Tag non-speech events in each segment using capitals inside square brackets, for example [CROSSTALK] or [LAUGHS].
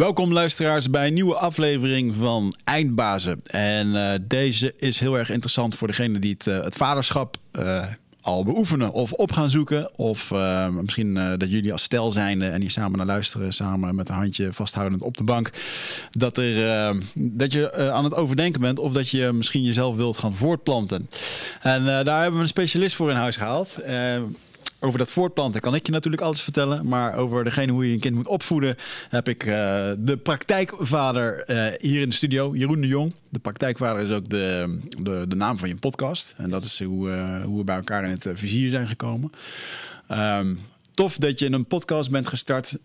Welkom luisteraars bij een nieuwe aflevering van Eindbazen. En uh, deze is heel erg interessant voor degene die het, uh, het vaderschap uh, al beoefenen of op gaan zoeken. Of misschien dat jullie als stel zijn en hier samen naar luisteren, samen met een handje vasthoudend op de bank. Dat, er, dat je aan het overdenken bent of dat je misschien jezelf wilt gaan voortplanten. En daar hebben we een specialist voor in huis gehaald. Over dat voortplanten kan ik je natuurlijk alles vertellen. Maar over degene hoe je een kind moet opvoeden, heb ik uh, de praktijkvader uh, hier in de studio, Jeroen de Jong. De praktijkvader is ook de, de, de naam van je podcast. En dat is hoe, uh, hoe we bij elkaar in het vizier zijn gekomen. Um, tof dat je een podcast bent gestart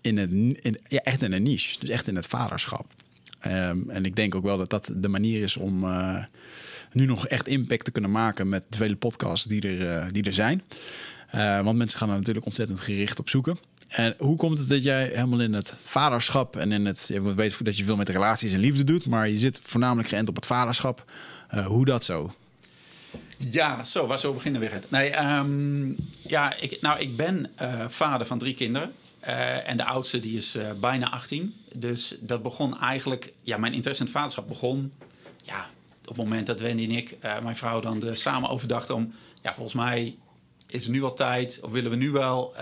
in een, in, ja, echt in een niche. Dus echt in het vaderschap. Um, en ik denk ook wel dat dat de manier is om nu nog echt impact te kunnen maken met de vele podcasts die er, uh, die er zijn. Uh, want mensen gaan er natuurlijk ontzettend gericht op zoeken. En hoe komt het dat jij helemaal in het vaderschap en in het. Je weet dat je veel met relaties en liefde doet, maar je zit voornamelijk geënt op het vaderschap. Uh, hoe dat zo? Ja, zo, waar zo beginnen we weer? Nee, um, ja, ik, nou, ik ben vader van drie kinderen. en de oudste die is bijna 18. Dus dat begon eigenlijk. Ja, mijn interesse in het vaderschap begon. Ja, op het moment dat Wendy en ik, uh, mijn vrouw, dan de, samen overdachten om... Ja, volgens mij is het nu wel tijd, of willen we nu wel... Uh,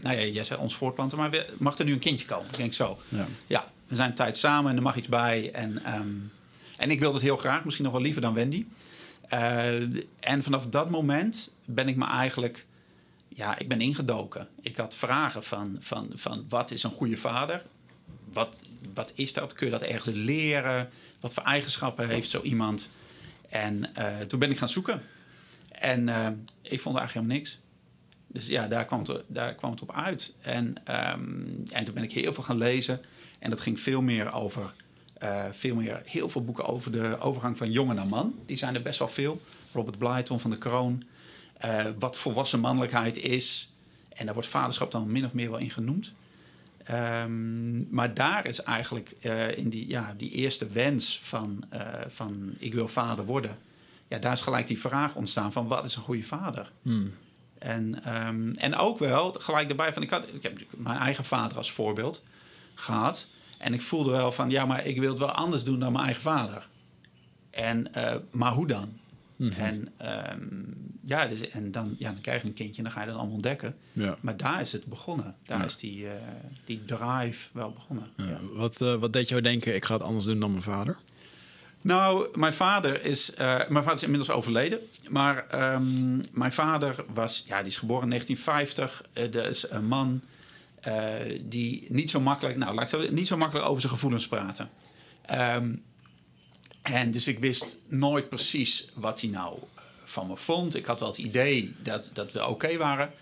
nou ja, jij zei ons voortplanten, maar mag er nu een kindje komen? Ik denk zo. Ja, ja we zijn tijd samen en er mag iets bij. En, um, en ik wilde het heel graag, misschien nog wel liever dan Wendy. Uh, en vanaf dat moment ben ik me eigenlijk... Ja, ik ben ingedoken. Ik had vragen van, van, van wat is een goede vader? Wat, wat is dat? Kun je dat ergens leren? Wat voor eigenschappen heeft zo iemand? En uh, toen ben ik gaan zoeken. En uh, ik vond eigenlijk helemaal niks. Dus ja, daar kwam het, daar kwam het op uit. En, um, en toen ben ik heel veel gaan lezen. En dat ging veel meer over... Uh, veel meer, heel veel boeken over de overgang van jongen naar man. Die zijn er best wel veel. Robert Blyton van de Kroon. wat volwassen mannelijkheid is. En daar wordt vaderschap dan min of meer wel in genoemd. Um, maar daar is eigenlijk uh, in die, ja, die eerste wens van, uh, van ik wil vader worden. Ja, daar is gelijk die vraag ontstaan van wat is een goede vader? Hmm. En, um, en ook wel gelijk erbij van ik, had, ik heb mijn eigen vader als voorbeeld gehad. En ik voelde wel van ja, maar ik wil het wel anders doen dan mijn eigen vader. En, uh, maar hoe dan? Mm -hmm. En, um, ja, dus, en dan, ja, dan krijg je een kindje en dan ga je dat allemaal ontdekken. Ja. Maar daar is het begonnen. Daar ja. is die, uh, die drive wel begonnen. Ja. Wat, uh, wat deed jou denken, ik ga het anders doen dan mijn vader? Nou, mijn vader is, uh, mijn vader is inmiddels overleden. Maar um, mijn vader was, ja, die is geboren in 1950. dat is een man die niet zo makkelijk, nou, laat ik zeggen, niet zo makkelijk over zijn gevoelens praten. Um, en dus ik wist nooit precies wat hij nou van me vond. Ik had wel het idee dat, dat we oké waren.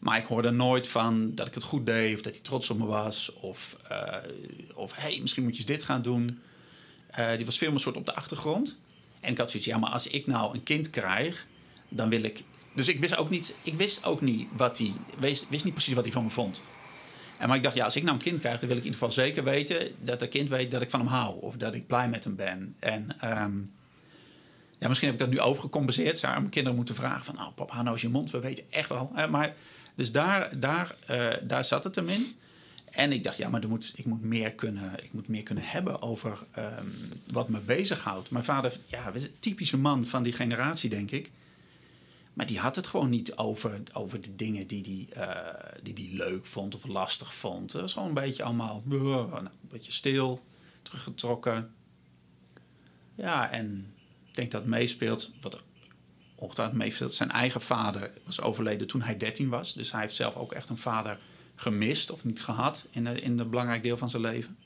Maar ik hoorde nooit van dat ik het goed deed of dat hij trots op me was. Of, uh, of hey, misschien moet je dit gaan doen. Uh, die was veel meer soort op de achtergrond. En ik had zoiets, ja, maar als ik nou een kind krijg, dan wil ik. Dus ik wist ook niet, ik wist ook niet wat hij, wist, wist niet precies wat hij van me vond. En maar ik dacht, ja, als ik nou een kind krijg, dan wil ik in ieder geval zeker weten dat dat kind weet dat ik van hem hou. Of dat ik blij met hem ben. En um, ja, misschien heb ik dat nu overgecompenseerd. Zou mijn kinderen moeten vragen van, nou hou nou eens je mond. We weten echt wel. Maar, dus daar, daar, uh, daar zat het hem in. En ik dacht, ja, maar moet, ik, moet meer kunnen, ik moet meer kunnen hebben over um, wat me bezighoudt. Mijn vader, ja, typische man van die generatie, denk ik. Maar die had het gewoon niet over, over de dingen die hij die, uh, die die leuk vond of lastig vond. Het was gewoon een beetje allemaal uh, [LAUGHS] een beetje stil, teruggetrokken. Ja, en ik denk dat meespeelt, wat ongetwijfeld meespeelt, zijn eigen vader was overleden toen hij 13 was. Dus hij heeft zelf ook echt een vader gemist of niet gehad in een in de belangrijk deel van zijn leven.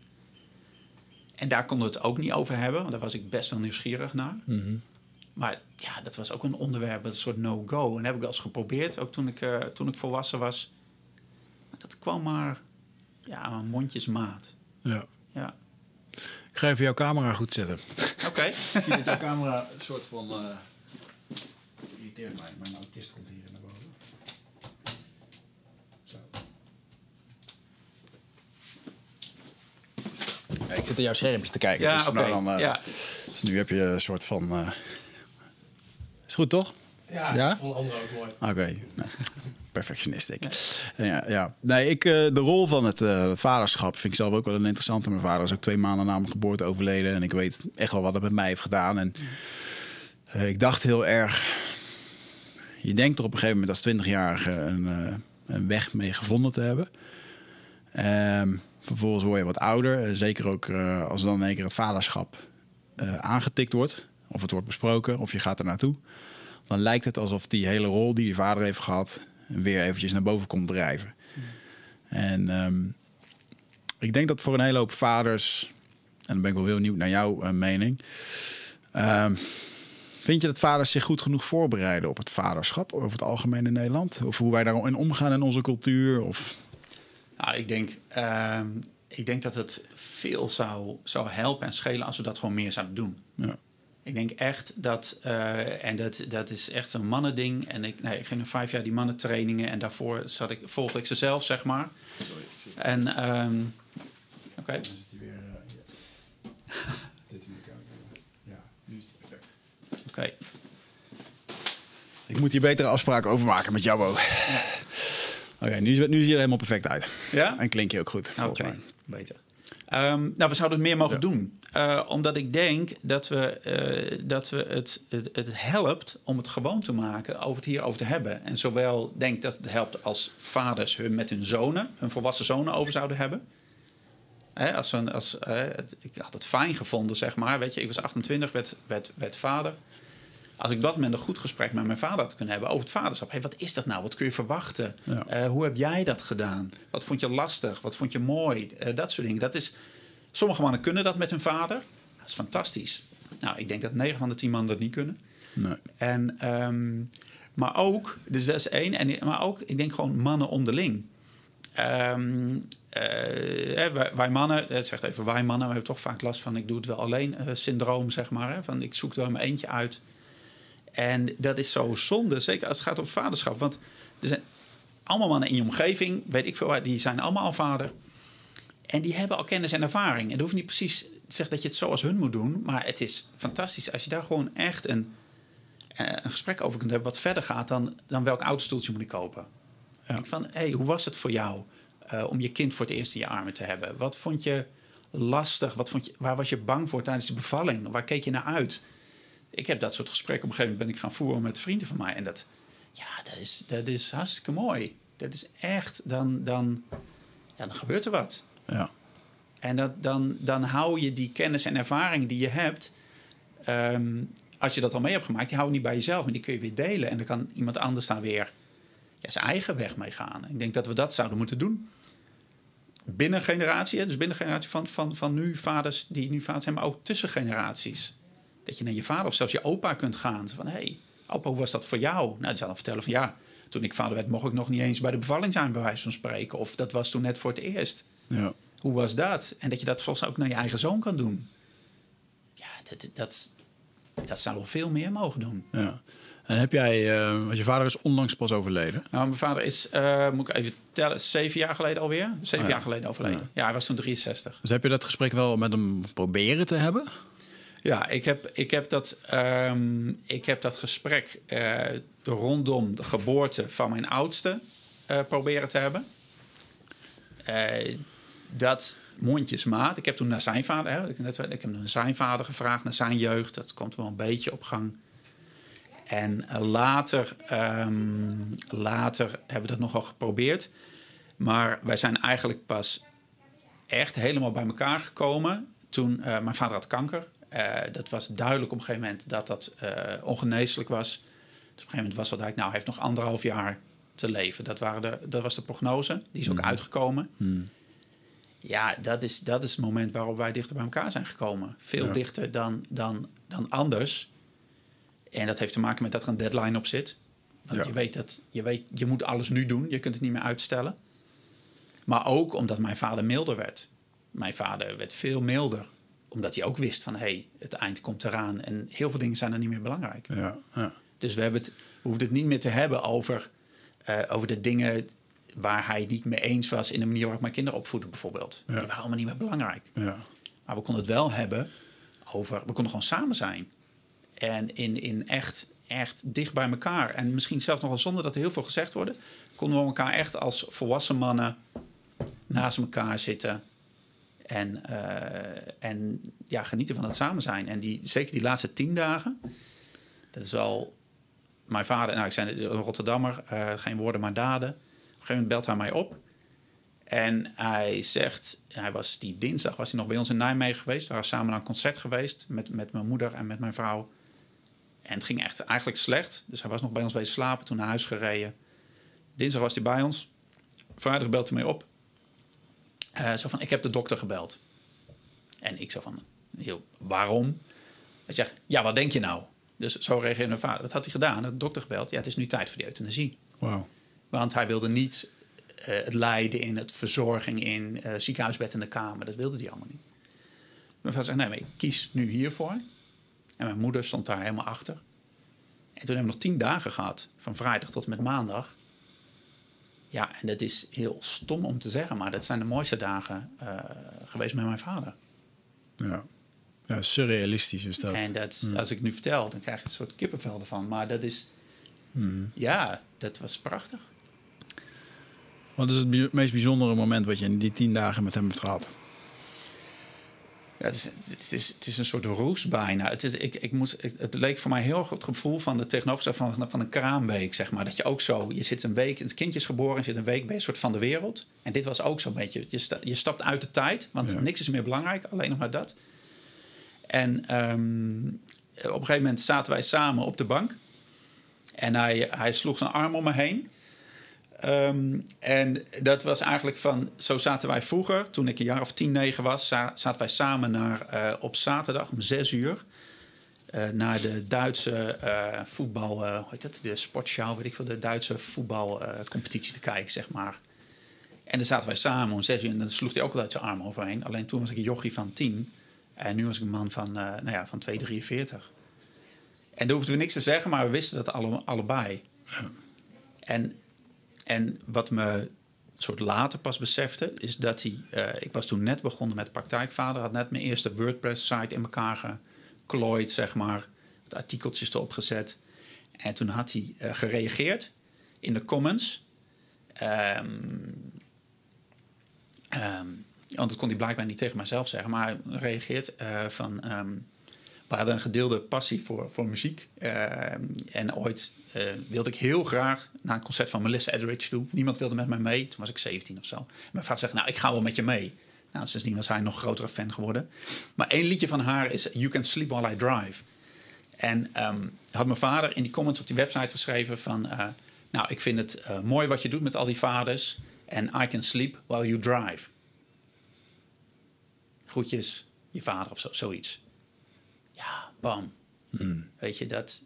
En daar konden we het ook niet over hebben, want daar was ik best wel nieuwsgierig naar. Mm. Maar ja, dat was ook een onderwerp, een soort no-go. En dat heb ik wel eens geprobeerd, ook toen ik, uh, toen ik volwassen was. Maar dat kwam maar ja, aan mondjesmaat. Ja. ja. Ik ga even jouw camera goed zetten. Oké. Okay. [LAUGHS] ik zie dat jouw camera een soort van... Uh, irriteert mij. Mijn autist komt hier naar boven. Zo. Ja, ik zit in jouw schermpje te kijken. Ja, dus. Okay. Nou uh, ja. dus nu heb je een soort van... Is goed, toch? Ja, ja? vond ook mooi. Oké, okay. [LAUGHS] perfectionistiek. Ja. ja, ja. Nee, ik, uh, de rol van het, uh, het, vaderschap vind ik zelf ook wel een interessante. Mijn vader is ook twee maanden na mijn geboorte overleden. En ik weet echt wel wat het met mij heeft gedaan. En uh, ik dacht heel erg... Je denkt er op een gegeven moment als twintigjarige een, een weg mee gevonden te hebben. Um, vervolgens word je wat ouder. Zeker ook als dan in één keer het vaderschap aangetikt wordt. Of het wordt besproken, of je gaat er naartoe dan lijkt het alsof die hele rol die je vader heeft gehad weer eventjes naar boven komt drijven. En ehm, ik denk dat voor een hele hoop vaders, en dan ben ik wel heel nieuw naar jouw uh, mening. Um, vind je dat vaders zich goed genoeg voorbereiden op het vaderschap over het algemeen in Nederland? Of hoe wij daarin omgaan in onze cultuur? Of... Nou, ik denk, uh, ik denk dat het veel zou, zou helpen en schelen als we dat gewoon meer zouden doen. Ja. Ik denk echt dat, uh, en dat, dat is echt een mannending. En ik, nee, ik ging een vijf jaar die mannentrainingen en daarvoor zat ik, volgde ik ze zelf, zeg maar. Sorry. En, um, oké. Okay. Dan zit hij weer. Uh, ja. [LAUGHS] Dit Ja, nu is het perfect. Oké. Okay. Ik moet hier betere afspraken over maken met jou ook. Ja. Oké, okay, nu, nu ziet je er helemaal perfect uit. Ja? En klink je ook goed. Oké, okay. beter. Um, nou, we zouden het meer mogen ja. doen. Uh, omdat ik denk dat, we, uh, dat we het, het, het, helpt om het gewoon te maken over het hierover te hebben. En zowel denk dat het helpt als vaders hun met hun zonen, hun volwassen zonen over zouden hebben. Hè, als een, als, uh, het, ik had het fijn gevonden, zeg maar. Weet je, ik was 28, werd, werd, werd vader. Als ik dat moment een goed gesprek met mijn vader had kunnen hebben over het vaderschap. Hey, wat is dat nou? Wat kun je verwachten? Ja. hoe heb jij dat gedaan? Wat vond je lastig? Wat vond je mooi? dat soort dingen. Dat is, Sommige mannen kunnen dat met hun vader. Dat is fantastisch. Nou, ik denk dat 9 van de 10 mannen dat niet kunnen. Nee. En, um, maar ook, dus dat is één. En, maar ook, ik denk gewoon mannen onderling. Um, uh, wij, wij, mannen, het zegt even wij mannen, we hebben toch vaak last van ik doe het wel alleen uh, syndroom, zeg maar. Hè, van ik zoek er mijn eentje uit. En dat is zo zonde, zeker als het gaat om vaderschap. Want er zijn allemaal mannen in je omgeving, weet ik veel, die zijn allemaal al vader. En die hebben al kennis en ervaring. En dat hoeft niet precies te zeggen dat je het zoals hun moet doen. Maar het is fantastisch als je daar gewoon echt een, eh, een gesprek over kunt hebben... wat verder gaat dan, dan welk autostoeltje moet ik kopen. Ja. Van, hey, hoe was het voor jou uh, om je kind voor het eerst in je armen te hebben? Wat vond je lastig? Wat vond je, waar was je bang voor tijdens de bevalling? Waar keek je naar uit? Ik heb dat soort gesprekken op een gegeven moment ben ik gaan voeren met vrienden van mij. En dat, ja, dat is, dat is hartstikke mooi. Dat is echt, dan, dan, ja, dan gebeurt er wat. Ja. En dat, dan, dan hou je die kennis en ervaring die je hebt, ehm, als je dat al mee hebt gemaakt, die hou je niet bij jezelf, maar die kun je weer delen. En dan kan iemand anders daar weer ja, zijn eigen weg mee gaan. Ik denk dat we dat zouden moeten doen. Binnen generatie, dus binnen generatie van, van, van nu vaders die nu vader zijn, maar ook tussen generaties. Dat je naar je vader of zelfs je opa kunt gaan. Van hé, hey, opa, hoe was dat voor jou? Nou, die zal dan vertellen van ja, toen ik vader werd, mocht ik nog niet eens bij de bevalling zijn, bij wijze van spreken. Of dat was toen net voor het eerst. Ja. Hoe was dat? En dat je dat volgens ook naar je eigen zoon kan doen. Ja, dat, dat, dat zou wel veel meer mogen doen. Ja. En heb jij, uh, want je vader is onlangs pas overleden? Nou, mijn vader is, uh, moet ik even tellen, zeven jaar geleden alweer. Zeven oh jaar geleden overleden. Ja. ja. hij was toen 63. Dus heb je dat gesprek wel met hem proberen te hebben? Ja, ik heb, ik heb, dat, um, ik heb dat gesprek uh, rondom de geboorte van mijn oudste proberen te hebben dat mondjesmaat. Ik heb toen naar zijn vader, hè, ik, ik heb naar zijn vader gevraagd, naar zijn jeugd. Dat komt wel een beetje op gang. En eh, later, um, later hebben we dat nogal geprobeerd. Maar wij zijn eigenlijk pas echt helemaal bij elkaar gekomen toen uh, mijn vader had kanker. Uh, dat was duidelijk op een gegeven moment dat dat ongeneeslijk was. Dus op een gegeven moment was dat eigenlijk, nou, hij heeft nog anderhalf jaar te leven. Dat, waren de, dat was de prognose. Die is ook mm. uitgekomen. Mm. Ja, dat is, dat is het moment waarop wij dichter bij elkaar zijn gekomen. Veel dichter dan, dan, dan anders. En dat heeft te maken met dat er een deadline op zit. Want je weet dat je, weet, je moet alles nu doen. Je kunt het niet meer uitstellen. Maar ook omdat mijn vader milder werd. Mijn vader werd veel milder. Omdat hij ook wist van hé, hey, het eind komt eraan. En heel veel dingen zijn er niet meer belangrijk. Ja, ja. Dus we, hebben het, we hoeven het niet meer te hebben over, uh, over de dingen waar hij niet mee eens was in de manier waarop ik mijn kinderen opvoedde, bijvoorbeeld. Die waren allemaal niet meer belangrijk. Ja. Maar we konden het wel hebben over, we konden gewoon samen zijn. En in, in echt, echt dicht bij elkaar. En misschien zelfs nog wel zonder dat er heel veel gezegd wordt, konden we elkaar echt als volwassen mannen naast elkaar zitten. En, eh, en ja, genieten van het samen zijn. En die, zeker die laatste tien dagen, dat is wel. Mijn vader, nou, ik zei een Rotterdammer, eh, geen woorden maar daden. Op een gegeven moment belt hij mij op. En hij zegt, hij was die dinsdag was hij nog bij ons in Nijmegen geweest. We waren samen naar een concert geweest met, met mijn moeder en met mijn vrouw. En het ging echt eigenlijk slecht. Dus hij was nog bij ons wezen slapen, toen naar huis gereden. Dinsdag was hij bij ons. Vrijdag belt hij mij op. Uh, zo van, ik heb de dokter gebeld. En ik zo van, heel, waarom? Hij zegt, ja, wat denk je nou? Dus zo reageerde mijn vader. Dat had hij gedaan, de dokter gebeld. Ja, het is nu tijd voor die euthanasie. Wow. Want hij wilde niet uh, het lijden in, het verzorging in, uh, ziekenhuisbed in de kamer. Dat wilde hij allemaal niet. Mijn vader zegt, nee, maar ik kies nu hiervoor. En mijn moeder stond daar helemaal achter. En toen hebben we nog tien dagen gehad, van vrijdag tot met maandag. Ja, en dat is heel stom om te zeggen, maar dat zijn de mooiste dagen uh, geweest met mijn vader. Ja. ja, surrealistisch is dat. En dat, mm. als ik nu vertel, dan krijg je een soort kippenvel ervan. Maar dat is, mm. ja, dat was prachtig. Wat is het meest bijzondere moment wat je in die tien dagen met hem hebt gehad? Ja, het, is, het, is, het is een soort roes bijna. Het, is, ik, ik moet, het leek voor mij heel erg het gevoel van de tegenovergestelde van, van een kraamweek, zeg maar. Dat je ook zo, je zit een week, het kindje is geboren, je zit een week bij een soort van de wereld. En dit was ook zo'n beetje, je, sta, je stapt uit de tijd, want ja. niks is meer belangrijk, alleen nog maar dat. En um, op een gegeven moment zaten wij samen op de bank. En hij, hij sloeg zijn arm om me heen. Um, en dat was eigenlijk van, zo zaten wij vroeger, toen ik een jaar of tien, negen was, zaten wij samen naar, uh, op zaterdag om zes uur uh, naar de Duitse uh, voetbal, hoe heet dat, de sportshow, weet ik veel, de Duitse voetbalcompetitie te kijken, zeg maar. En dan zaten wij samen om zes uur en dan sloeg hij ook altijd zijn arm overheen. Alleen toen was ik een jochie van tien en nu was ik een man van, nou ja, van 243. En daar hoefden we niks te zeggen, maar we wisten dat alle, allebei. En en wat me soort later pas besefte, is dat hij. Uh, ik was toen net begonnen met praktijkvader, had net mijn eerste WordPress-site in elkaar geklooid, zeg maar. Wat artikeltjes erop gezet. En toen had hij uh, gereageerd in de comments. Um, um, want dat kon hij blijkbaar niet tegen mijzelf zeggen, maar hij reageert uh, van. Um, we hadden een gedeelde passie voor, voor muziek. en ooit uh, wilde ik heel graag naar een concert van Melissa Etheridge toe. Niemand wilde met mij mee. Toen was ik 17 of zo. mijn vader zegt, nou, ik ga wel met je mee. Nou, sindsdien was hij nog grotere fan geworden. Maar één liedje van haar is You Can Sleep While I Drive. En um, had mijn vader in die comments op die website geschreven van... Uh, nou, ik vind het uh, mooi wat je doet met al die vaders. En I can sleep while you drive. Groetjes, je vader of zo, zoiets. Ja, bam. Hmm. Weet je, dat,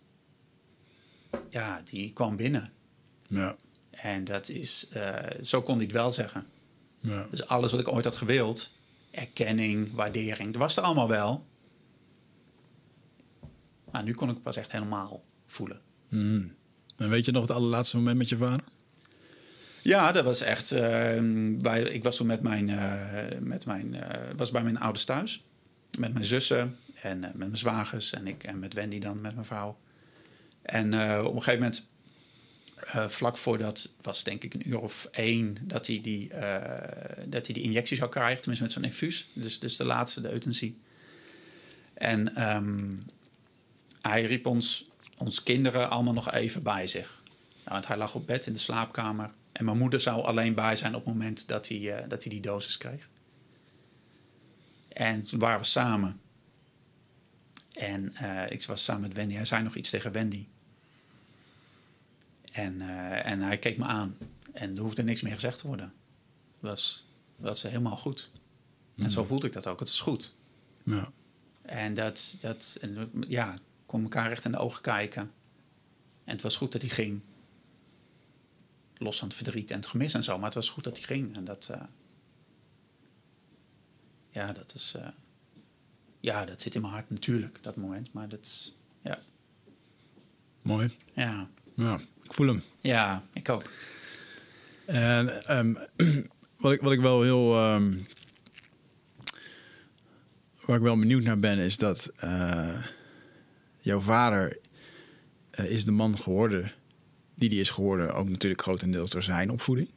ja, die kwam binnen. Ja. En dat is, uh, zo kon hij het wel zeggen. Ja. Dus alles wat ik ooit had gewild, erkenning, waardering, dat was er allemaal wel. Maar nu kon ik het pas echt helemaal voelen. Mm. En weet je nog het allerlaatste moment met je vader? Ja, dat was echt. Uh, bij, ik was toen met mijn, uh, met mijn was bij mijn ouders thuis. Met mijn zussen en met mijn zwagers en ik en met Wendy dan, met mijn vrouw. En uh, op een gegeven moment, uh, vlak voordat, was denk ik een uur of één, dat hij die, uh, dat hij die injectie zou krijgen, tenminste met zo'n infuus. Dus, dus de laatste, de euthanasie. En um, hij riep ons, ons kinderen allemaal nog even bij zich. Nou, want hij lag op bed in de slaapkamer. En mijn moeder zou alleen bij zijn op het moment dat hij, dat hij die dosis kreeg. En toen waren we samen. En ik was samen met Wendy. Hij zei nog iets tegen Wendy. En, uh, en hij keek me aan. En er hoefde niks meer gezegd te worden. Dat was, dat helemaal goed. Mm. En zo voelde ik dat ook. Het is goed. Ja. En dat, dat en, ja, kon elkaar recht in de ogen kijken. En het was goed dat hij ging. Los van het verdriet en het gemis en zo. Maar het was goed dat hij ging. En dat... Uh, ja, dat is... Uh, ja, dat zit in mijn hart natuurlijk, dat moment. Maar dat is... Ja. Mooi. Ja. Ja. Ik voel hem. Ja, ik ook. En um, [CLEARS THROAT] wat, ik, wat ik wel heel. Um, waar ik wel benieuwd naar ben, is dat uh, jouw vader eh, is de man geworden die die is geworden, ook natuurlijk grotendeels door zijn opvoeding.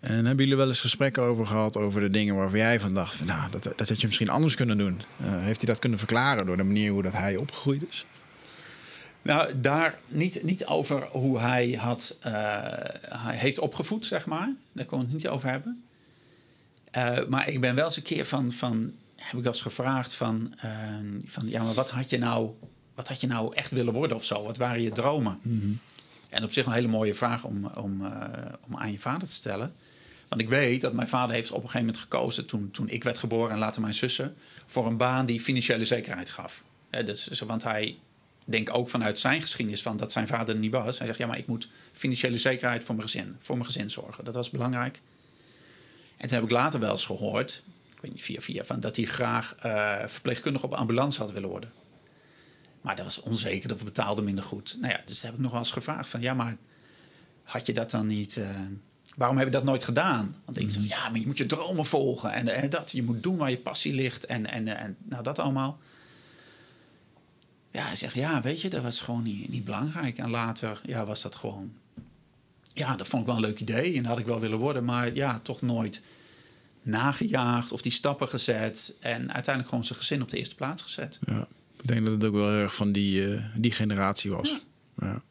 En hebben jullie wel eens gesprekken over gehad over de dingen waarvan jij van dacht, van, nou, dat, dat had je misschien anders kunnen doen? Eh, heeft hij dat kunnen verklaren door de manier hoe dat hij opgegroeid is? Nou, daar niet, niet over hoe hij, had, eh, hij heeft opgevoed, zeg maar. Daar kon ik het niet over hebben. Eh, maar ik ben wel eens een keer van, van heb ik wel eens gevraagd van, eh, van ja, maar wat had je nou, wat had je nou echt willen worden of zo? Wat waren je dromen? En op zich een hele mooie vraag om, om, om aan je vader te stellen. Want ik weet dat mijn vader heeft op een gegeven moment gekozen toen, toen ik werd geboren en later mijn zussen, voor een baan die financiële zekerheid gaf. Dat is, want hij denk ook vanuit zijn geschiedenis van dat zijn vader er niet was. Hij zegt, ja, maar ik moet financiële zekerheid voor mijn gezin, voor mijn gezin zorgen. Dat was belangrijk. En toen heb ik later wel eens gehoord, ik weet niet via via, van dat hij graag uh, verpleegkundige op ambulance had willen worden. Maar dat was onzeker, of betaalde minder goed. Nou ja, dus heb ik nog wel eens gevraagd van, ja, maar had je dat dan niet... Uh, waarom heb je dat nooit gedaan? Want ik zei, ja, maar je moet je dromen volgen en, en dat. Je moet doen waar je passie ligt en, en, en nou, dat allemaal. Ja, hij zegt, ja, weet je, dat was gewoon niet, niet belangrijk. En later ja, was dat gewoon... Ja, dat vond ik wel een leuk idee en dat had ik wel willen worden. Maar ja, toch nooit nagejaagd of die stappen gezet. En uiteindelijk gewoon zijn gezin op de eerste plaats gezet. Ja, ik denk dat het ook wel erg van die, uh, die generatie was. Ja. ja.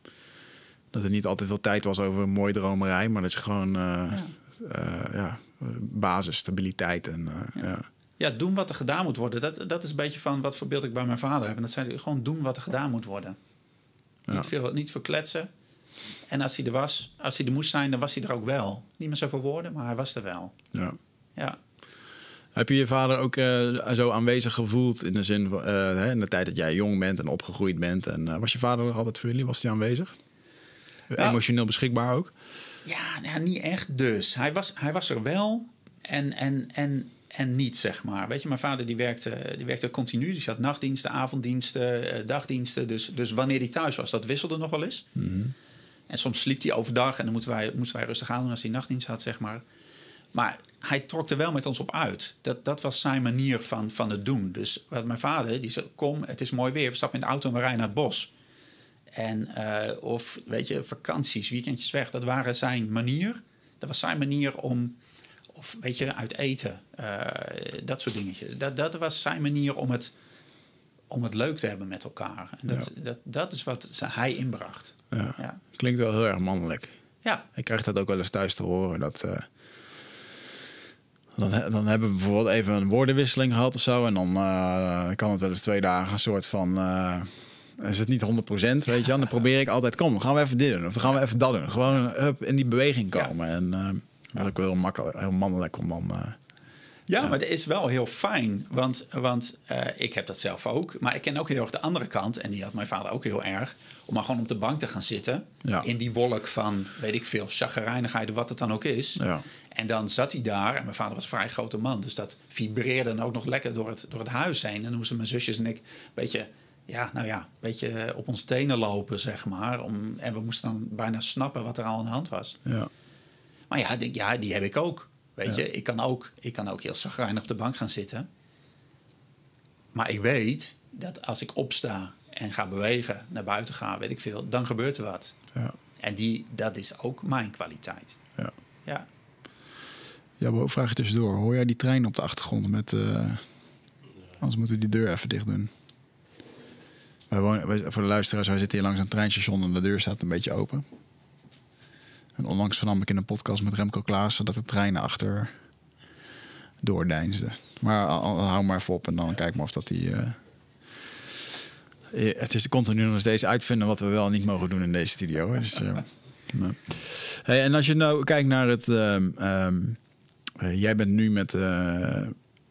Dat er niet altijd veel tijd was over mooie dromerij, maar dat je gewoon uh, ja. Uh, ja, basis, stabiliteit en ja ja, doen wat er gedaan moet worden. Dat, dat is een beetje van wat voorbeeld ik bij mijn vader heb. En dat zei gewoon doen wat er gedaan moet worden. Ja. Niet, veel, niet veel kletsen. En als hij er was, als hij er moest zijn, dan was hij er ook wel. Niet meer zoveel woorden, maar hij was er wel. Ja. ja. Heb je je vader ook uh, zo aanwezig gevoeld in de zin van uh, in de tijd dat jij jong bent en opgegroeid bent? En uh, was je vader nog altijd voor jullie? Was hij aanwezig? Nou, Emotioneel beschikbaar ook? Ja, nou, niet echt dus. Hij was, hij was er wel. En, en, en en niet, zeg maar. Weet je, mijn vader die werkte, die werkte continu. Dus je had nachtdiensten, avonddiensten, eh, dagdiensten. Dus, dus wanneer hij thuis was, dat wisselde nog wel eens. Mm-hmm. En soms sliep hij overdag en dan moesten wij, moesten wij rustig aan doen als hij nachtdienst had, zeg maar. Maar hij trok er wel met ons op uit. Dat, dat was zijn manier van, van het doen. Dus wat mijn vader, die zei, kom, het is mooi weer. We stappen in de auto en we rijden naar het bos. En, uh, of, weet je, vakanties, weekendjes weg. Dat waren zijn manier. Dat was zijn manier om of weet je, uit eten. Uh, dat soort dingetjes. Dat, dat was zijn manier om het, om het leuk te hebben met elkaar. En dat, ja. dat, dat is wat hij inbracht. Ja. ja. Klinkt wel heel erg mannelijk. Ja. Ik krijg dat ook wel eens thuis te horen. Dat, uh, dan, dan hebben we bijvoorbeeld even een woordenwisseling gehad of zo. En dan uh, kan het wel eens twee dagen een soort van is het niet 100%, weet je Dan probeer ik altijd, kom, gaan we even dit doen. Of gaan we even dat doen. Gewoon up, in die beweging komen. Ja. En uh, dat is ook wel heel makkelijk, heel mannelijk om dan. Uh, ja, maar dat is wel heel fijn. Want, want uh, ik heb dat zelf ook. Maar ik ken ook heel erg de andere kant. En die had mijn vader ook heel erg. Om maar gewoon op de bank te gaan zitten. Ja. In die wolk van, weet ik veel, chagrijnigheid, wat het dan ook is. Ja. En dan zat hij daar. En mijn vader was een vrij grote man. Dus dat vibreerde dan ook nog lekker door het, door het huis heen. En dan moesten mijn zusjes en ik een beetje ja, nou ja, een beetje op ons tenen lopen, zeg maar. Om, en we moesten dan bijna snappen wat er al aan de hand was. Ja. Maar ja, die, ja, die heb ik ook. Weet ja. je, ik kan ook, ik kan ook heel zagrijnig op de bank gaan zitten. Maar ik weet dat als ik opsta en ga bewegen, naar buiten ga, weet ik veel, dan gebeurt er wat. Ja. En die, dat is ook mijn kwaliteit. Ja. Ja. Ja, maar vraag je tussendoor. Hoor jij die trein op de achtergrond met... Uh, anders moeten we die deur even dicht doen. Wij wonen, wij, voor de luisteraars, wij zitten hier langs een treinstation en de deur staat een beetje open. En onlangs vernam ik in een podcast met Remco Klaassen dat de treinen achter doordeinsden. Maar hou maar even op en dan kijk maar of dat die. Uh... Het is continu nog steeds uitvinden wat we wel niet mogen doen in deze studio. Dus, [LAUGHS] nou. hey, en als je nou kijkt naar het. Um, uh, jij bent nu met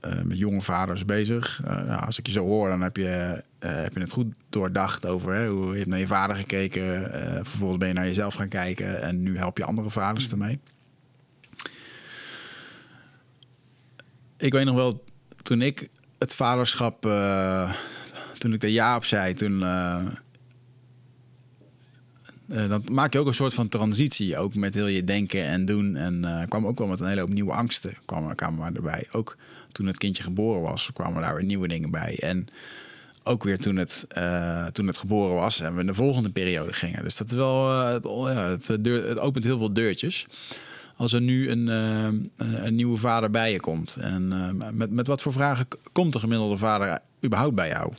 met jonge vaders bezig. Uh, nou, als ik je zo hoor, dan heb je, uh, heb je het goed doordacht over hè, hoe je hebt naar je vader gekeken. vervolgens ben je naar jezelf gaan kijken en nu help je andere vaders mm. ermee. Ik weet nog wel, toen ik het vaderschap, toen ik er ja op zei, toen. dan maak je ook een soort van transitie, ook met heel je denken en doen. En kwam ook wel met een hele hoop nieuwe angsten, kwamen, kwamen erbij. Ook toen het kindje geboren was, kwamen daar weer nieuwe dingen bij. En ook weer toen het, eh, toen het geboren was en we in de volgende periode gingen. Dus dat is wel, eh, het, ja, het, deur, het opent heel veel deurtjes. Als er nu een, een nieuwe vader bij je komt. En met, met wat voor vragen komt de gemiddelde vader überhaupt bij jou?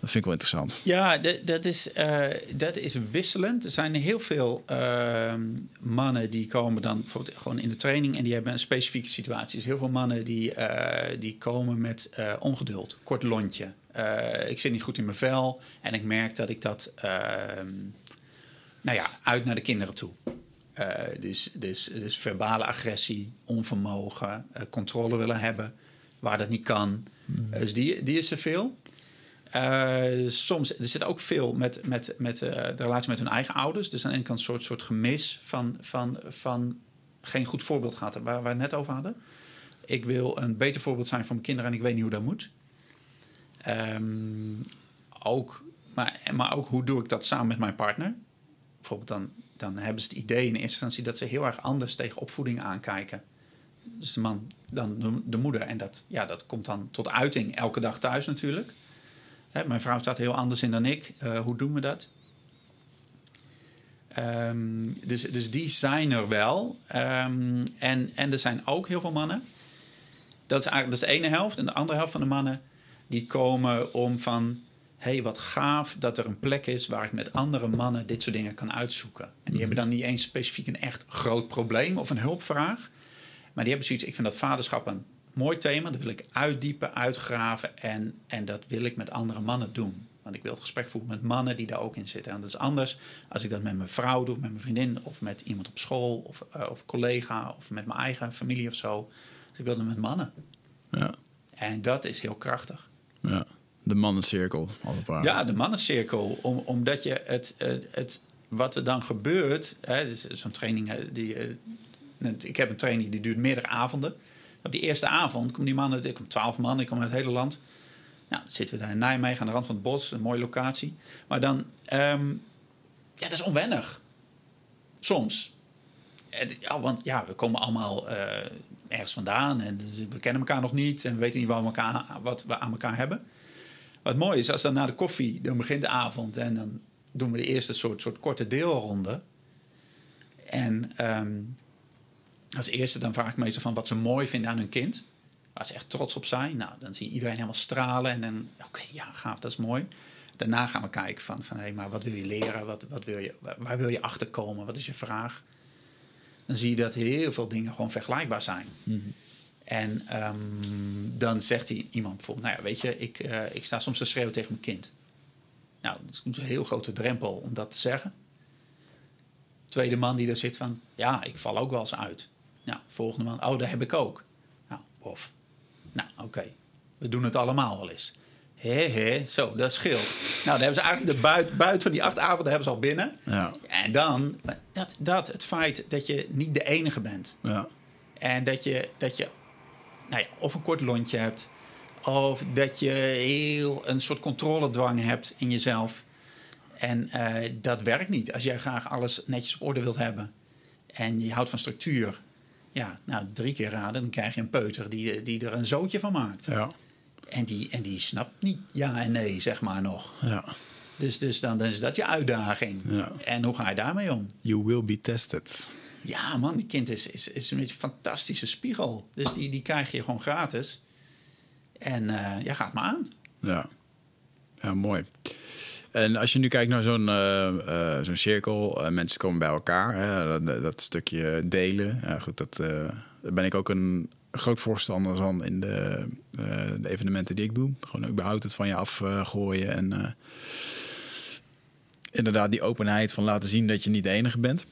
Dat vind ik wel interessant. Ja, dat is, uh, dat is wisselend. Er zijn heel veel uh, mannen die komen dan bijvoorbeeld gewoon in de training en die hebben een specifieke situatie. Dus heel veel mannen die, uh, die komen met ongeduld, kort lontje. ik zit niet goed in mijn vel en ik merk dat ik dat, ehm, nou ja, uit naar de kinderen toe. dus, dus, dus verbale agressie, onvermogen, controle willen hebben waar dat niet kan. Hmm. dus die, die is er veel. Uh, soms, er zit ook veel met, met, met uh, de relatie met hun eigen ouders. Dus aan de ene kant een soort, soort gemis van, van, van geen goed voorbeeld gehad, waar, we het net over hadden. Ik wil een beter voorbeeld zijn voor mijn kinderen en ik weet niet hoe dat moet. Um, ook, maar, maar ook hoe doe ik dat samen met mijn partner? Bijvoorbeeld dan, dan hebben ze het idee in eerste instantie dat ze heel erg anders tegen opvoeding aankijken. Dus de man dan de, de moeder. En dat, ja, dat komt dan tot uiting elke dag thuis natuurlijk. Mijn vrouw staat heel anders in dan ik. Uh, hoe doen we dat? Um, dus, dus die zijn er wel. Um, en, en er zijn ook heel veel mannen. Dat is eigenlijk dat is de ene helft. En de andere helft van de mannen die komen om van... hé, hey, wat gaaf dat er een plek is waar ik met andere mannen dit soort dingen kan uitzoeken. En die mm hebben dan niet eens specifiek een echt groot probleem of een hulpvraag. Maar die hebben zoiets, ik vind dat vaderschap een mooi thema. Dat wil ik uitdiepen, uitgraven en, en dat wil ik met andere mannen doen. Want ik wil het gesprek voeren met mannen die daar ook in zitten. En dat is anders als ik dat met mijn vrouw doe, met mijn vriendin of met iemand op school of, uh, of collega of met mijn eigen familie of zo. Dus ik wil het met mannen. Ja. En dat is heel krachtig. Ja, de mannencirkel, als het ware. Ja, de mannencirkel. Om, omdat je het, het, het, wat er dan gebeurt, zo'n training die, ik heb een training die duurt meerdere avonden. Op die eerste avond komen die mannen, ik kom twaalf man, ik kom uit het hele land. Nou, dan zitten we daar in Nijmegen aan de rand van het bos, een mooie locatie. Maar dan, um, ja, dat is onwennig. Soms. Ja, want ja, we komen allemaal uh, ergens vandaan en dus we kennen elkaar nog niet en we weten niet wat we, elkaar, wat we aan elkaar hebben. Wat mooi is, als dan na de koffie, dan begint de avond en dan doen we de eerste soort, soort korte deelronde. En um, als eerste dan vraag ik meestal van wat ze mooi vinden aan hun kind. Waar ze echt trots op zijn. Nou, dan zie je iedereen helemaal stralen. En dan, oké, ja, gaaf, dat is mooi. Daarna gaan we kijken van, van hé, hey, maar wat wil je leren? Wat, wat wil je, waar wil je achterkomen? Wat is je vraag? Dan zie je dat heel veel dingen gewoon vergelijkbaar zijn. Mm -hmm. En um, dan zegt hij iemand bijvoorbeeld, nou ja, weet je, ik, uh, ik sta soms te schreeuwen tegen mijn kind. Nou, dat is een heel grote drempel om dat te zeggen. Tweede man die er zit van, ja, ik val ook wel eens uit. Nou, volgende man, oh, dat heb ik ook. Nou, of. Nou, oké. We doen het allemaal wel eens. Hé, hé, zo, dat scheelt. Nou, dan hebben ze eigenlijk de buit, buiten van die acht avonden hebben ze al binnen. Ja. En dan, dat, dat, het feit dat je niet de enige bent. Ja. En dat je, dat je nou ja, of een kort lontje hebt, of dat je heel een soort controledwang hebt in jezelf. En uh, dat werkt niet. Als jij graag alles netjes op orde wilt hebben en je houdt van structuur ja, nou, drie keer raden, dan krijg je een peuter die, die er een zootje van maakt. Ja. En, die, en die snapt niet ja en nee, zeg maar nog. Ja. Dus, dus dan, dan is dat je uitdaging. Ja. En hoe ga je daarmee om? You will be tested. Ja, man, die kind is, is, is een fantastische spiegel. Dus die, die krijg je gewoon gratis. En uh, ja, gaat maar aan. Ja, ja mooi. En als je nu kijkt naar zo'n uh, zo'n cirkel, uh, mensen komen bij elkaar, hè, dat, stukje delen. Ja, goed, dat, daar ben ik ook een groot voorstander van in de, de, evenementen die ik doe. Gewoon überhaupt het van je afgooien en inderdaad die openheid van laten zien dat je niet de enige bent.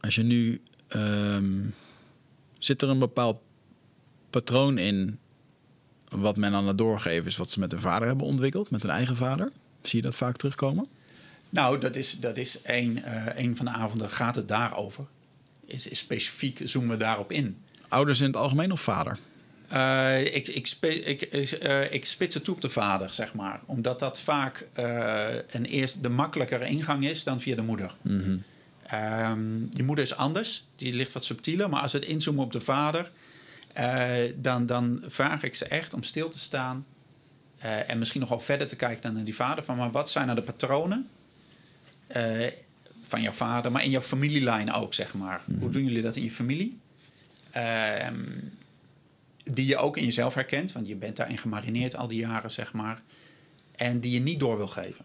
Als je nu um, zit er een bepaald patroon in wat men aan het doorgeven is wat ze met hun vader hebben ontwikkeld, met hun eigen vader. Zie je dat vaak terugkomen? Nou, dat is, dat is een, uh, een van de avonden gaat het daarover. Is, is specifiek zoomen we daarop in. Ouders in het algemeen of vader? Uh, ik, ik, spe, ik, uh, ik spits het toe op de vader, zeg maar. Omdat dat vaak een eerst de makkelijkere ingang is dan via de moeder. Mm -hmm. um, je moeder is anders, die ligt wat subtieler. Maar als we het inzoomen op de vader, dan, dan vraag ik ze echt om stil te staan Eh, en misschien nog wel verder te kijken dan naar die vader. Van, maar wat zijn nou de patronen eh, van jouw vader, maar in jouw familielijn ook, zeg maar. Hoe doen jullie dat in je familie? Ehm, die je ook in jezelf herkent, want je bent daarin gemarineerd al die jaren, zeg maar. En die je niet door wil geven.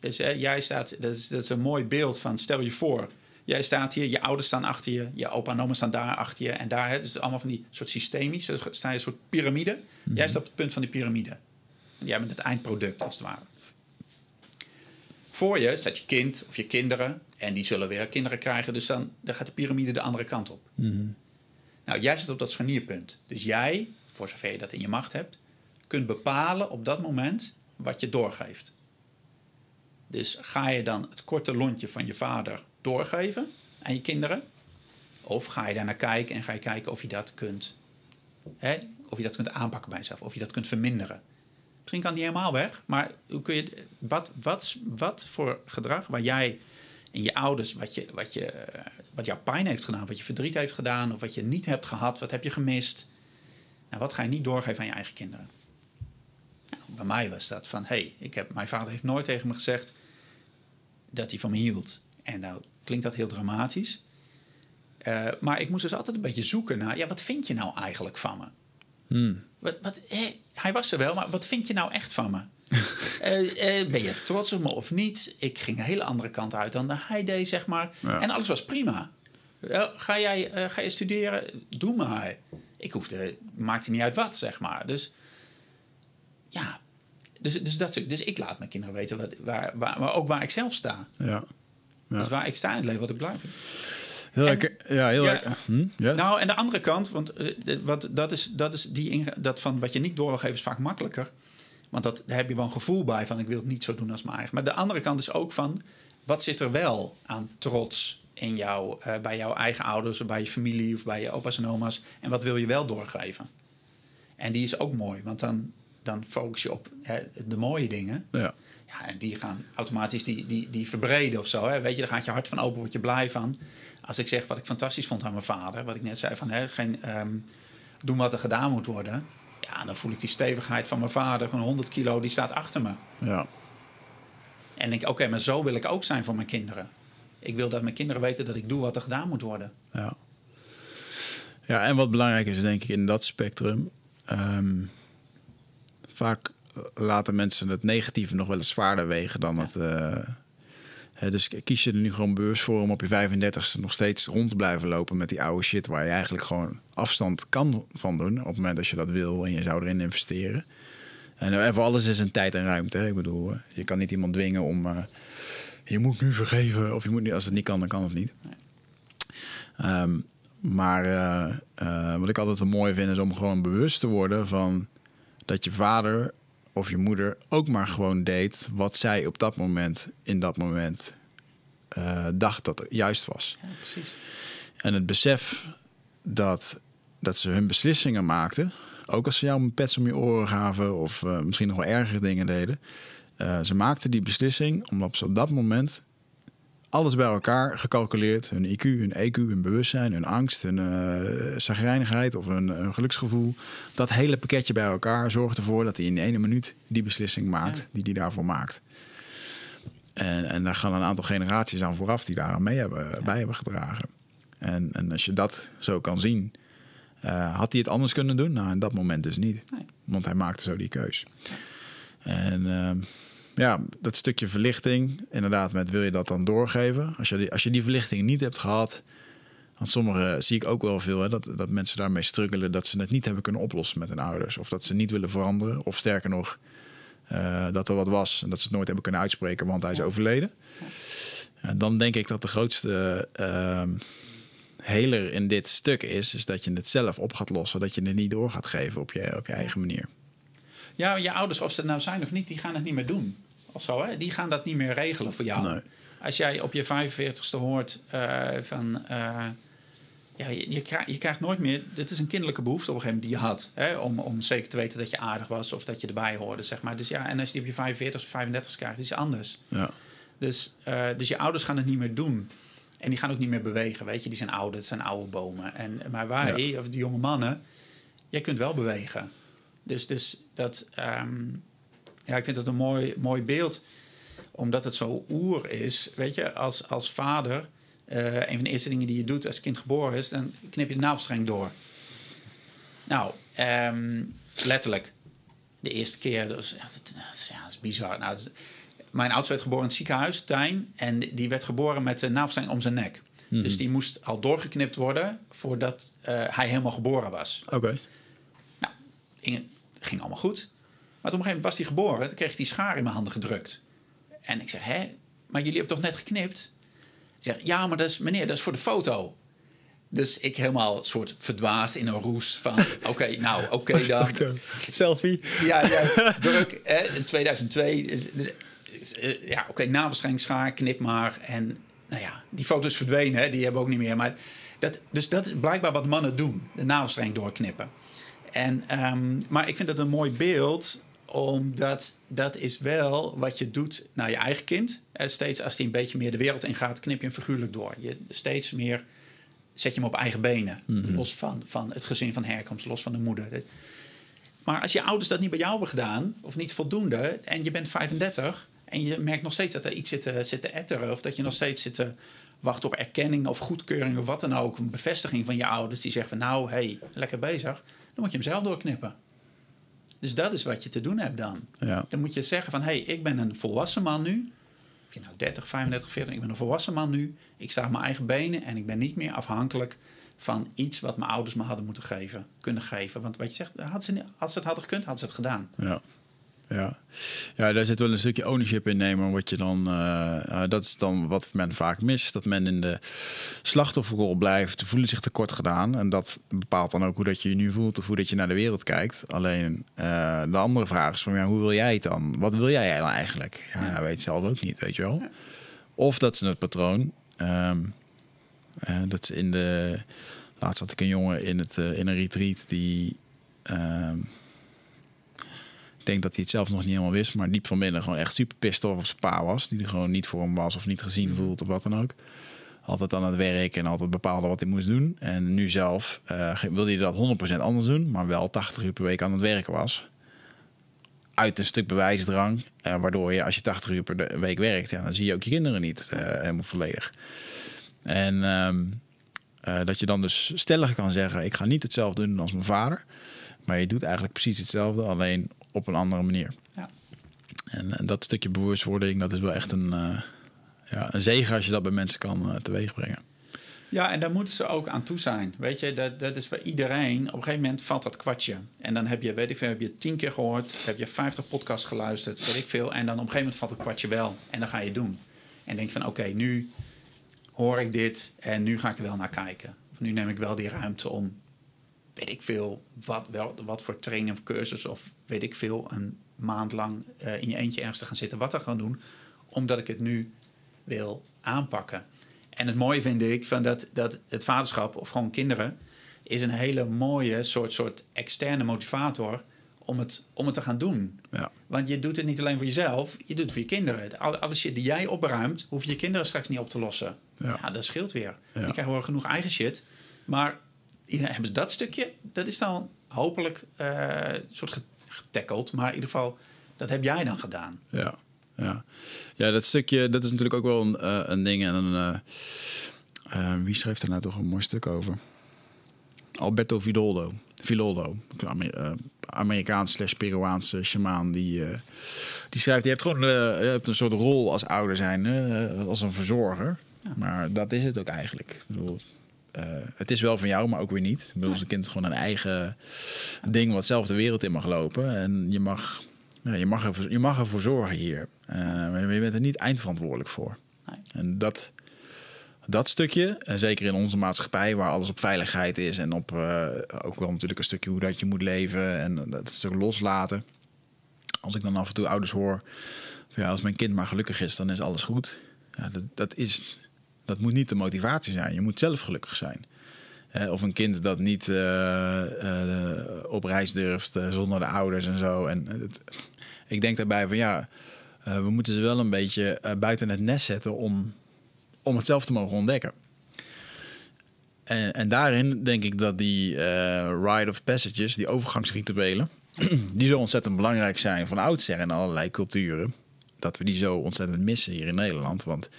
Dus eh, jij staat, dat is, dat is een mooi beeld van, stel je voor, jij staat hier, je ouders staan achter je, je opa en oma staan daar achter je. En daar, hè, dus allemaal van die soort systemisch, sta je een soort piramide. Jij staat op het punt van die piramide. Jij bent het eindproduct, als het ware. Voor je staat je kind of je kinderen. En die zullen weer kinderen krijgen. Dus dan, dan gaat de piramide de andere kant op. Nou, jij zit op dat scharnierpunt. Dus jij, voor zover je dat in je macht hebt, kunt bepalen op dat moment wat je doorgeeft. Dus ga je dan het korte lontje van je vader doorgeven aan je kinderen? Of ga je daar naar kijken en ga je kijken of je dat kunt, hè, of je dat kunt aanpakken bij jezelf, of je dat kunt verminderen? Misschien kan die helemaal weg, maar hoe kun je, wat, wat, wat voor gedrag waar jij en je ouders, wat, je, wat, je, eh, wat jouw pijn heeft gedaan, wat je verdriet heeft gedaan, of wat je niet hebt gehad, wat heb je gemist? Nou, wat ga je niet doorgeven aan je eigen kinderen? Nou, bij mij was dat van, hey, ik heb, mijn vader heeft nooit tegen me gezegd dat hij van me hield. En nou klinkt dat heel dramatisch. Uh, maar ik moest dus altijd een beetje zoeken naar, ja, wat vind je nou eigenlijk van me? Hmm. Wat, wat, hij was er wel, maar wat vind je nou echt van me? uh, [LAUGHS] uh, ben je trots op me of niet? Ik ging een hele andere kant uit dan hij deed, zeg maar. Ja. En alles was prima. ga, jij, ga je studeren? Doe maar. Ik hoefde, maakte niet uit wat, zeg maar. Dus ja, dus, dus, dat, dus ik laat mijn kinderen weten wat, waar, waar, maar ook waar ik zelf sta. Ja. ja. Dus waar ik sta in het leven, wat ik belangrijk vind. Heel En-. Ja, heel Ja. lekker. Hm? Ja. Nou, en de andere kant, want eh, wat, dat is, dat is die inge- dat van wat je niet door wil geven is vaak makkelijker. Want dat, daar heb je wel een gevoel bij van ik wil het niet zo doen als mijn eigen. Maar de andere kant is ook van wat zit er wel aan trots in jou, eh, bij jouw eigen ouders of bij je familie of bij je opa's en oma's. En wat wil je wel doorgeven? En die is ook mooi, want dan, dan focus je op hè, de mooie dingen. ja. Ja, en die gaan automatisch die, die, die verbreden of zo. Hè. Weet je, daar gaat je hart van open, word je blij van. Als ik zeg wat ik fantastisch vond aan mijn vader, wat ik net zei van hè, geen, ehm, doen wat er gedaan moet worden. Ja, dan voel ik die stevigheid van mijn vader, van 100 kilo, die staat achter me. ja. En denk ik, oké, maar zo wil ik ook zijn voor mijn kinderen. Ik wil dat mijn kinderen weten dat ik doe wat er gedaan moet worden. Ja. ja, en wat belangrijk is, denk ik, in dat spectrum. ehm, vaak laten mensen het negatieve nog wel eens zwaarder wegen dan het. eh, dus kies je er nu gewoon bewust voor om op je 35ste nog steeds rond te blijven lopen met die oude shit waar je eigenlijk gewoon afstand kan van doen op het moment dat je dat wil en je zou erin investeren. En, eh, voor alles is een tijd en ruimte. Ik bedoel, eh, je kan niet iemand dwingen om. eh, je moet nu vergeven of je moet nu, als het niet kan, dan kan het niet. Ehm, maar wat ik altijd een mooi vind is om gewoon bewust te worden van dat je vader of je moeder ook maar gewoon deed wat zij op dat moment, in dat moment, eh, dacht dat het juist was. Ja, precies. En het besef dat, dat ze hun beslissingen maakten, ook als ze jou een pets om je oren gaven of eh, misschien nog wel ergere dingen deden, eh, ze maakten die beslissing omdat ze op dat moment alles bij elkaar gecalculeerd, hun IQ, hun EQ, hun bewustzijn, hun angst, hun uh, zagrijnigheid of hun, hun geluksgevoel, dat hele pakketje bij elkaar zorgt ervoor dat hij in ene minuut die beslissing maakt Ja. die hij daarvoor maakt. En, en daar gaan een aantal generaties aan vooraf die daar mee hebben, bij hebben gedragen. En, en als je dat zo kan zien, uh, had hij het anders kunnen doen? Nou, in dat moment dus niet. Nee. Want hij maakte zo die keus. En uh, ja, dat stukje verlichting, inderdaad, met wil je dat dan doorgeven? Als je die, als je die verlichting niet hebt gehad, want sommigen zie ik ook wel veel, hè, dat, dat mensen daarmee struggelen, dat ze het niet hebben kunnen oplossen met hun ouders. Of dat ze niet willen veranderen. Of sterker nog, uh, dat er wat was en dat ze het nooit hebben kunnen uitspreken, want hij is overleden. En dan denk ik dat de grootste uh, heler in dit stuk is, is dat je het zelf op gaat lossen, dat je het niet door gaat geven op je, op je eigen manier. Ja, je ouders, of ze het nou zijn of niet, die gaan het niet meer doen. Of zo, hè? Die gaan dat niet meer regelen voor jou. Nee. Als jij op je 45ste hoort uh, van... Uh, ja, je, je, krijgt, je, krijgt, nooit meer... Dit is een kinderlijke behoefte op een gegeven moment die je had. Hè? Om, om zeker te weten dat je aardig was of dat je erbij hoorde, zeg maar. Dus ja, en als je die op je 45 of 35 krijgt, is het anders. Ja. Dus, uh, dus je ouders gaan het niet meer doen. En die gaan ook niet meer bewegen, weet je. Die zijn oud, het zijn oude bomen. En, maar wij, ja. of de jonge mannen, jij kunt wel bewegen. Dus, dus dat, um, ja, ik vind het een mooi, mooi beeld. Omdat het zo oer is. Weet je, als, als vader... eh, een van de eerste dingen die je doet als het kind geboren is... dan knip je de navelstreng door. Nou, ehm, letterlijk. De eerste keer, dat dat is- ja, dat is bizar. Nou, dat is- mijn oudste werd geboren in het ziekenhuis, Tijn. En die werd geboren met een navelstreng om zijn nek. Dus die moest al doorgeknipt worden voordat eh, hij helemaal geboren was. Oké. Nou, ging, ging allemaal goed. Maar op een gegeven moment was hij geboren. Toen kreeg hij die schaar in mijn handen gedrukt. En ik zeg, hè? Maar jullie hebben toch net geknipt? Hij zegt, ja, maar dat is, meneer, dat is voor de foto. Dus ik helemaal soort verdwaasd in een roes van... [LAUGHS] Oké, nou, oké dan. Selfie. Ja, ja [LAUGHS] druk. Hè, in 2002. Dus, dus, eh, ja, oké, navelstreng, schaar, knip maar. En nou ja, die foto's verdwenen, hè, die hebben we ook niet meer. Maar dat, dus dat is blijkbaar wat mannen doen. De navelstreng doorknippen. En, ehm, maar ik vind dat een mooi beeld omdat dat is wel wat je doet naar je eigen kind. Eh, steeds als hij een beetje meer de wereld ingaat, knip je hem figuurlijk door. Je steeds meer zet je hem op eigen benen. Los van, van het gezin van herkomst, los van de moeder. Maar als je ouders dat niet bij jou hebben gedaan, of niet voldoende, en je bent 35 en je merkt nog steeds dat er iets zit te, zit te etteren, of dat je nog steeds zit te wachten op erkenning of goedkeuring of wat dan ook, een bevestiging van je ouders die zeggen van nou, hey, lekker bezig, dan moet je hem zelf doorknippen. Dus dat is wat je te doen hebt dan. Ja. Dan moet je zeggen van hé, hey, ik ben een volwassen man nu. Of je nou 30, 35, 40, ik ben een volwassen man nu. Ik sta op mijn eigen benen en ik ben niet meer afhankelijk van iets wat mijn ouders me hadden moeten geven, kunnen geven. Want wat je zegt, had ze, als ze het hadden gekund, hadden ze het gedaan. Ja. Ja. ja, daar zit wel een stukje ownership in nemen. Wat je dan, eh, eh, dat is dan wat men vaak mist. Dat men in de slachtofferrol blijft, voelen zich tekort gedaan. En dat bepaalt dan ook hoe dat je je nu voelt of hoe dat je naar de wereld kijkt. Alleen eh, de andere vraag is van ja, hoe wil jij het dan? Wat wil jij dan eigenlijk? Ja, ja. weet je zelf ook niet, weet je wel. Of dat ze het patroon. eh, dat ze in de. Laatst had ik een jongen in, het, in een retreat die. ehm, ik denk dat hij het zelf nog niet helemaal wist, maar diep van binnen gewoon echt super off op zijn pa was. Die er gewoon niet voor hem was of niet gezien voelt of wat dan ook. Altijd aan het werk en altijd bepaalde wat hij moest doen. En nu zelf ge- wilde hij dat 100% anders doen, maar wel 80 uur per week aan het werken was. Uit een stuk bewijsdrang, eh, waardoor je als je 80 uur per week werkt, ja, dan zie je ook je kinderen niet eh, helemaal volledig. En ehm, eh, dat je dan dus stellig kan zeggen: Ik ga niet hetzelfde doen als mijn vader. Maar je doet eigenlijk precies hetzelfde, alleen op een andere manier. Ja. En, dat stukje bewustwording, dat is wel echt een, eh, ja, een zegen als je dat bij mensen kan eh, teweegbrengen. Ja, en daar moeten ze ook aan toe zijn. Weet je, dat, dat is bij iedereen. Op een gegeven moment valt dat kwartje. En dan heb je, weet ik veel, heb je tien keer gehoord, heb je 50 podcasts geluisterd, weet ik veel. En dan op een gegeven moment valt het kwartje wel. En dan ga je doen. En denk je van, oké, nu hoor ik dit en nu ga ik er wel naar kijken. Of nu neem ik wel die ruimte om, weet ik veel, wat, wel, wat voor training of cursus of weet ik veel, een maand lang eh, in je eentje ergens te gaan zitten, wat te gaan doen, omdat ik het nu wil aanpakken. En het mooie vind ik van dat, dat het vaderschap of gewoon kinderen is een hele mooie soort, soort externe motivator om het, om het te gaan doen. Ja. Want je doet het niet alleen voor jezelf, je doet het voor je kinderen. Alle, alle shit die jij opruimt, hoef je je kinderen straks niet op te lossen. Ja. Ja, dat scheelt weer. Ja. Die krijgen wel genoeg eigen shit. Maar hebben ze dat stukje, dat is dan hopelijk een soort ge- getackeld. Maar in ieder geval, dat heb jij dan gedaan. Ja, ja. ja dat stukje, dat is natuurlijk ook wel een, eh, een ding. En een, eh, wie schreef daar nou toch een mooi stuk over? Alberto Vidoldo. Eh, Amerikaans slash Peruaanse shamaan. Die, eh, die schrijft, je hebt gewoon je hebt een soort rol als ouder zijn, als een verzorger. Maar dat is het ook eigenlijk. Ik bedoel, eh, het is wel van jou, maar ook weer niet. Ik bedoel, zijn kind is gewoon een eigen ding wat zelf de wereld in mag lopen. En je mag, ja, je mag, ervoor, je mag ervoor zorgen hier. Eh, maar je bent er niet eindverantwoordelijk voor. Nee. En dat, dat stukje, en zeker in onze maatschappij waar alles op veiligheid is en op eh, ook wel natuurlijk een stukje hoe dat je moet leven en dat stuk loslaten. Als ik dan af en toe ouders hoor, van ja, als mijn kind maar gelukkig is, dan is alles goed. Ja, dat, dat, is, dat moet niet de motivatie zijn. Je moet zelf gelukkig zijn. Eh, of een kind dat niet eh, eh, op reis durft zonder de ouders en zo. En ik denk daarbij van ja, we moeten ze wel een beetje buiten het nest zetten om, om het zelf te mogen ontdekken. En, en daarin denk ik dat die rite of passages, die overgangsrituelen, [CLEARS THROAT] die zo ontzettend belangrijk zijn van oudsher in allerlei culturen. Dat we die zo ontzettend missen hier in Nederland. Want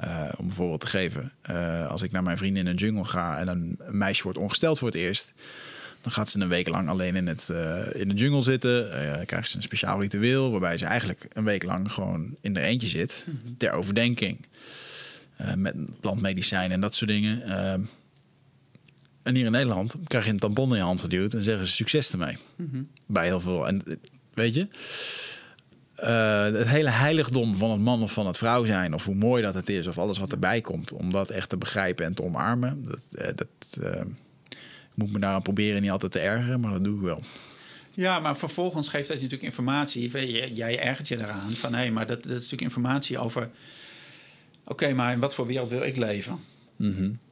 eh, om een voorbeeld te geven, eh, als ik naar mijn vrienden in de jungle ga en een meisje wordt ongesteld voor het eerst, dan gaat ze een week lang alleen in, het, eh, in de jungle zitten. eh krijgt ze een speciaal ritueel waarbij ze eigenlijk een week lang gewoon in de eentje zit ter overdenking. Met plantmedicijnen en dat soort dingen. En hier in Nederland krijg je een tampon in je hand geduwd en zeggen ze succes ermee. Bij heel veel. En weet je, eh, het hele heiligdom van het man of van het vrouw zijn, of hoe mooi dat het is, of alles wat erbij komt, om dat echt te begrijpen en te omarmen. Dat, eh, dat eh, ik moet me daaraan proberen niet altijd te ergeren, maar dat doe ik wel. Ja, maar vervolgens geeft dat je natuurlijk informatie. Je, Jij ergert je eraan van hé, maar dat, dat is natuurlijk informatie over. Oké, maar in wat voor wereld wil ik leven?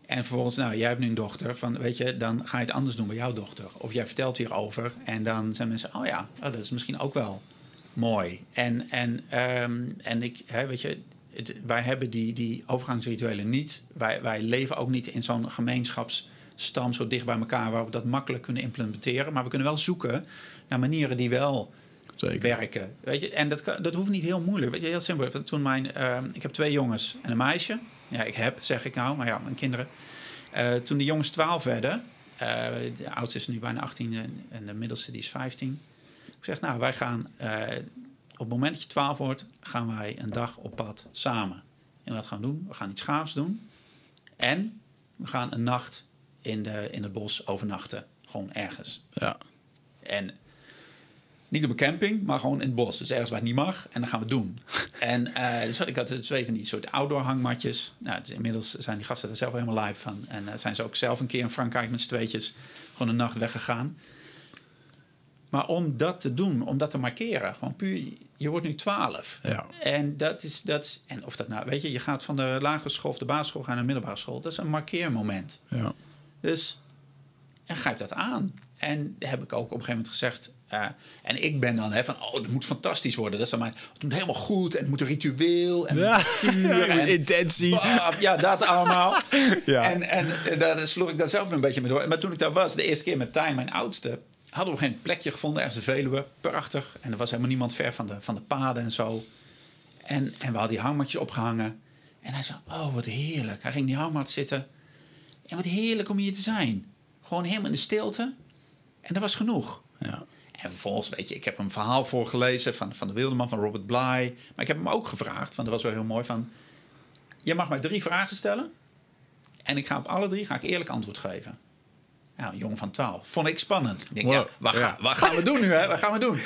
En vervolgens, nou, jij hebt nu een dochter. Van, weet je, dan ga je het anders doen bij jouw dochter. Of jij vertelt hierover. En dan zijn mensen, oh ja, oh, dat is misschien ook wel mooi. En, en, ehm, en ik, hè, weet je, het, wij hebben die, die overgangsrituelen niet. Wij, wij leven ook niet in zo'n gemeenschapsstam zo dicht bij elkaar waar we dat makkelijk kunnen implementeren. Maar we kunnen wel zoeken naar manieren die wel Zeker. werken. Weet je, en dat, kan- dat hoeft niet heel moeilijk. Weet je, heel simpel. Toen mijn, eh, ik heb twee jongens en een meisje. Ja, ik heb, zeg ik nou, maar ja, mijn kinderen. Eh, toen de jongens 12 werden, eh, de oudste is nu bijna 18 en, en de middelste die is 15. Ik zeg, nou, wij gaan eh, op het moment dat je 12 wordt, gaan wij een dag op pad samen. En wat gaan we doen? We gaan iets gaafs doen. En we gaan een nacht in, de, in het bos overnachten. Gewoon ergens. Ja. En niet op een camping, maar gewoon in het bos. Dus ergens waar het niet mag. En dan gaan we het doen. [LAUGHS] en eh, dus had ik had twee van die soort outdoor hangmatjes. Nou, dus inmiddels zijn die gasten er zelf helemaal lijp van. En eh, zijn ze ook zelf een keer in Frankrijk met z'n tweetjes gewoon een nacht weggegaan. Maar om dat te doen, om dat te markeren, gewoon puur, je wordt nu 12. Ja. En dat is, dat is, en of dat nou, weet je, je gaat van de lagere school of de basisschool naar de middelbare school. Dat is een markeermoment. Ja. Dus en grijp dat aan. En heb ik ook op een gegeven moment gezegd. eh, en ik ben dan hè, van, oh, het moet fantastisch worden. Dat is dan mijn, het moet helemaal goed en het moet een ritueel en Ja. vuur [LAUGHS] en Intentie. Ja, dat allemaal. [LAUGHS] Ja. En, en eh, daar sloeg ik daar zelf een beetje mee door. Maar toen ik daar was, de eerste keer met Tijn, mijn oudste, hadden we geen plekje gevonden ergens in Veluwe. Prachtig. En er was helemaal niemand ver van de, van de paden en zo. En, en we hadden die hangmatjes opgehangen. En hij zei, oh, wat heerlijk. Hij ging in die hangmat zitten. En wat heerlijk om hier te zijn. Gewoon helemaal in de stilte. En dat was genoeg. Ja. En vervolgens, weet je, ik heb een verhaal voorgelezen van, van de Wilderman, van Robert Bly. Maar ik heb hem ook gevraagd, want dat was wel heel mooi, van... Je mag mij drie vragen stellen. En ik ga op alle drie ga ik eerlijk antwoord geven. Nou, jongen van 12. Vond ik spannend. Ik denk, Wow, ja, wat, ja. Ga, wat gaan we doen nu, hè? Wat gaan we doen?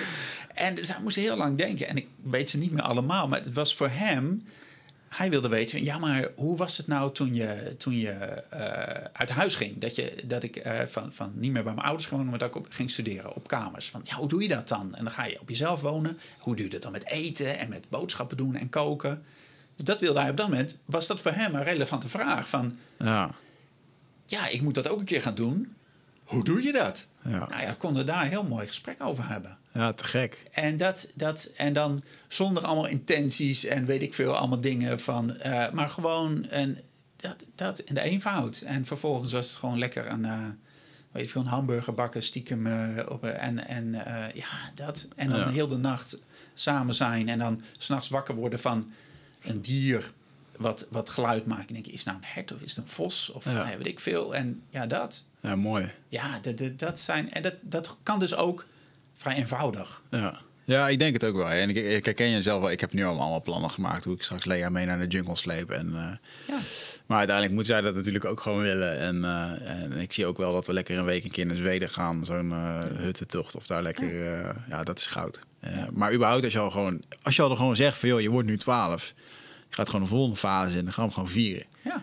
En dus hij moest heel lang denken. En ik weet ze niet meer allemaal. Maar het was voor hem... Hij wilde weten, ja, maar hoe was het nou toen je, toen je eh, uit huis ging? Dat, je, dat ik eh, van, van niet meer bij mijn ouders gewoond, maar dat ik op, ging studeren op kamers. Van, ja, hoe doe je dat dan? En dan ga je op jezelf wonen. Hoe doe je dat dan met eten en met boodschappen doen en koken? Dus dat wilde hij op dat moment. Was dat voor hem een relevante vraag? Van, Ja. ja, ik moet dat ook een keer gaan doen. Hoe doe je dat? Ja. Nou ja, we konden daar een heel mooi gesprek over hebben. ja, te gek. En, dat, dat, en dan zonder allemaal intenties en weet ik veel, allemaal dingen van. eh, maar gewoon en dat, dat in de eenvoud. En vervolgens was het gewoon lekker een, eh, weet ik veel, een hamburger bakken stiekem. eh, op, en en ja, dat. En dan Ja. heel de nacht samen zijn. En dan s'nachts wakker worden van een dier wat, wat geluid maakt. En denk je, is het nou een hert of is het een vos? Of Ja. weet ik veel. En ja, dat. Ja, mooi. Ja, dat, zijn. En dat, dat kan dus ook vrij eenvoudig. Ja. ja, ik denk het ook wel. En ik, ik herken jezelf wel. Ik heb nu al allemaal plannen gemaakt hoe ik straks Lea mee naar de jungle sleep. En, eh, Ja. Maar uiteindelijk moet zij dat natuurlijk ook gewoon willen. En, eh, en ik zie ook wel dat we lekker een week een keer naar Zweden gaan. Zo'n eh huttentocht of daar lekker... ja, dat is goud. Maar überhaupt als je al gewoon... Als je al gewoon zegt van joh, je wordt nu 12. Je gaat gewoon een volgende fase in. Dan gaan we gewoon vieren. Ja.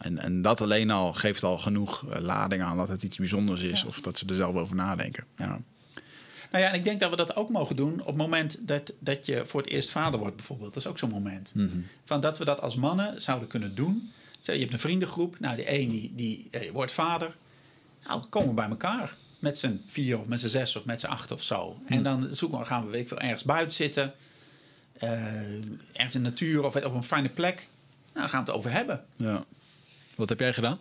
En, en dat alleen al geeft al genoeg eh, lading aan dat het iets bijzonders is. Of dat ze er zelf over nadenken. Ja. Nou ja, en ik denk dat we dat ook mogen doen op het moment dat, dat je voor het eerst vader wordt, bijvoorbeeld. Dat is ook zo'n moment. Van dat we dat als mannen zouden kunnen doen. Stel, je hebt een vriendengroep. Nou, de een die, die eh, wordt vader. Nou, komen we bij elkaar. Met z'n vier of met z'n zes of met z'n acht of zo. En dan zoeken we, gaan we weet ik veel, ergens buiten zitten. eh, ergens in de natuur of op een fijne plek. Nou, dan gaan we het over hebben. ja. Wat heb jij gedaan?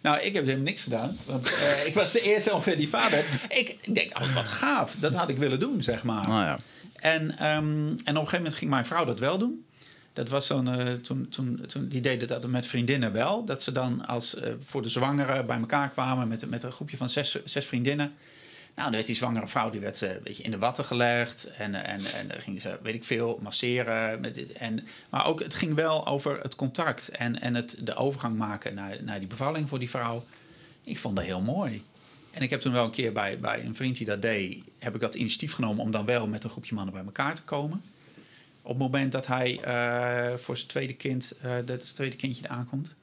Nou, ik heb helemaal niks gedaan. Want eh, [LAUGHS] ik was de eerste ongeveer die vader. Ik denk, oh, wat gaaf. Dat had ik willen doen, zeg maar. Nou ja. En, ehm, en op een gegeven moment ging mijn vrouw dat wel doen. Dat was zo'n, eh, toen, toen, toen, die deden dat met vriendinnen wel. Dat ze dan als, eh, voor de zwangere bij elkaar kwamen met, met een groepje van zes, zes vriendinnen. Nou, dan werd die zwangere vrouw die werd, eh, een beetje in de watten gelegd. En, en, en dan ging ze, weet ik veel, masseren. Met dit, en, maar ook, het ging wel over het contact en, en het, de overgang maken naar, naar die bevalling voor die vrouw. Ik vond dat heel mooi. En ik heb toen wel een keer bij, bij een vriend die dat deed, heb ik dat initiatief genomen om dan wel met een groepje mannen bij elkaar te komen. Op het moment dat hij eh, voor zijn tweede kind, uh, dat het tweede kindje aankomt.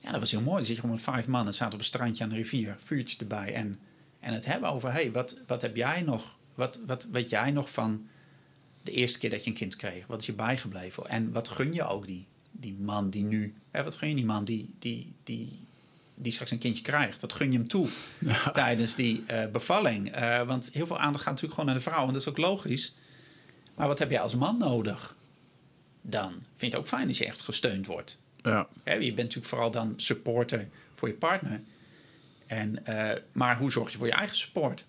Ja, dat was heel mooi. Dan zit je gewoon met vijf mannen, zaten op een strandje aan de rivier, vuurtje erbij. En, en het hebben over, hey, wat, wat heb jij nog, wat, wat weet jij nog van de eerste keer dat je een kind kreeg? Wat is je bijgebleven? En wat gun je ook die, die man die nu, hè, wat gun je die man die, die, die, die straks een kindje krijgt? Wat gun je hem toe tijdens die uh, bevalling? Uh, want heel veel aandacht gaat natuurlijk gewoon naar de vrouw. En dat is ook logisch. Maar wat heb jij als man nodig? Dan vind je het ook fijn als je echt gesteund wordt. Ja. Hè, je bent natuurlijk vooral dan supporter voor je partner. En, uh, maar hoe zorg je voor je eigen support?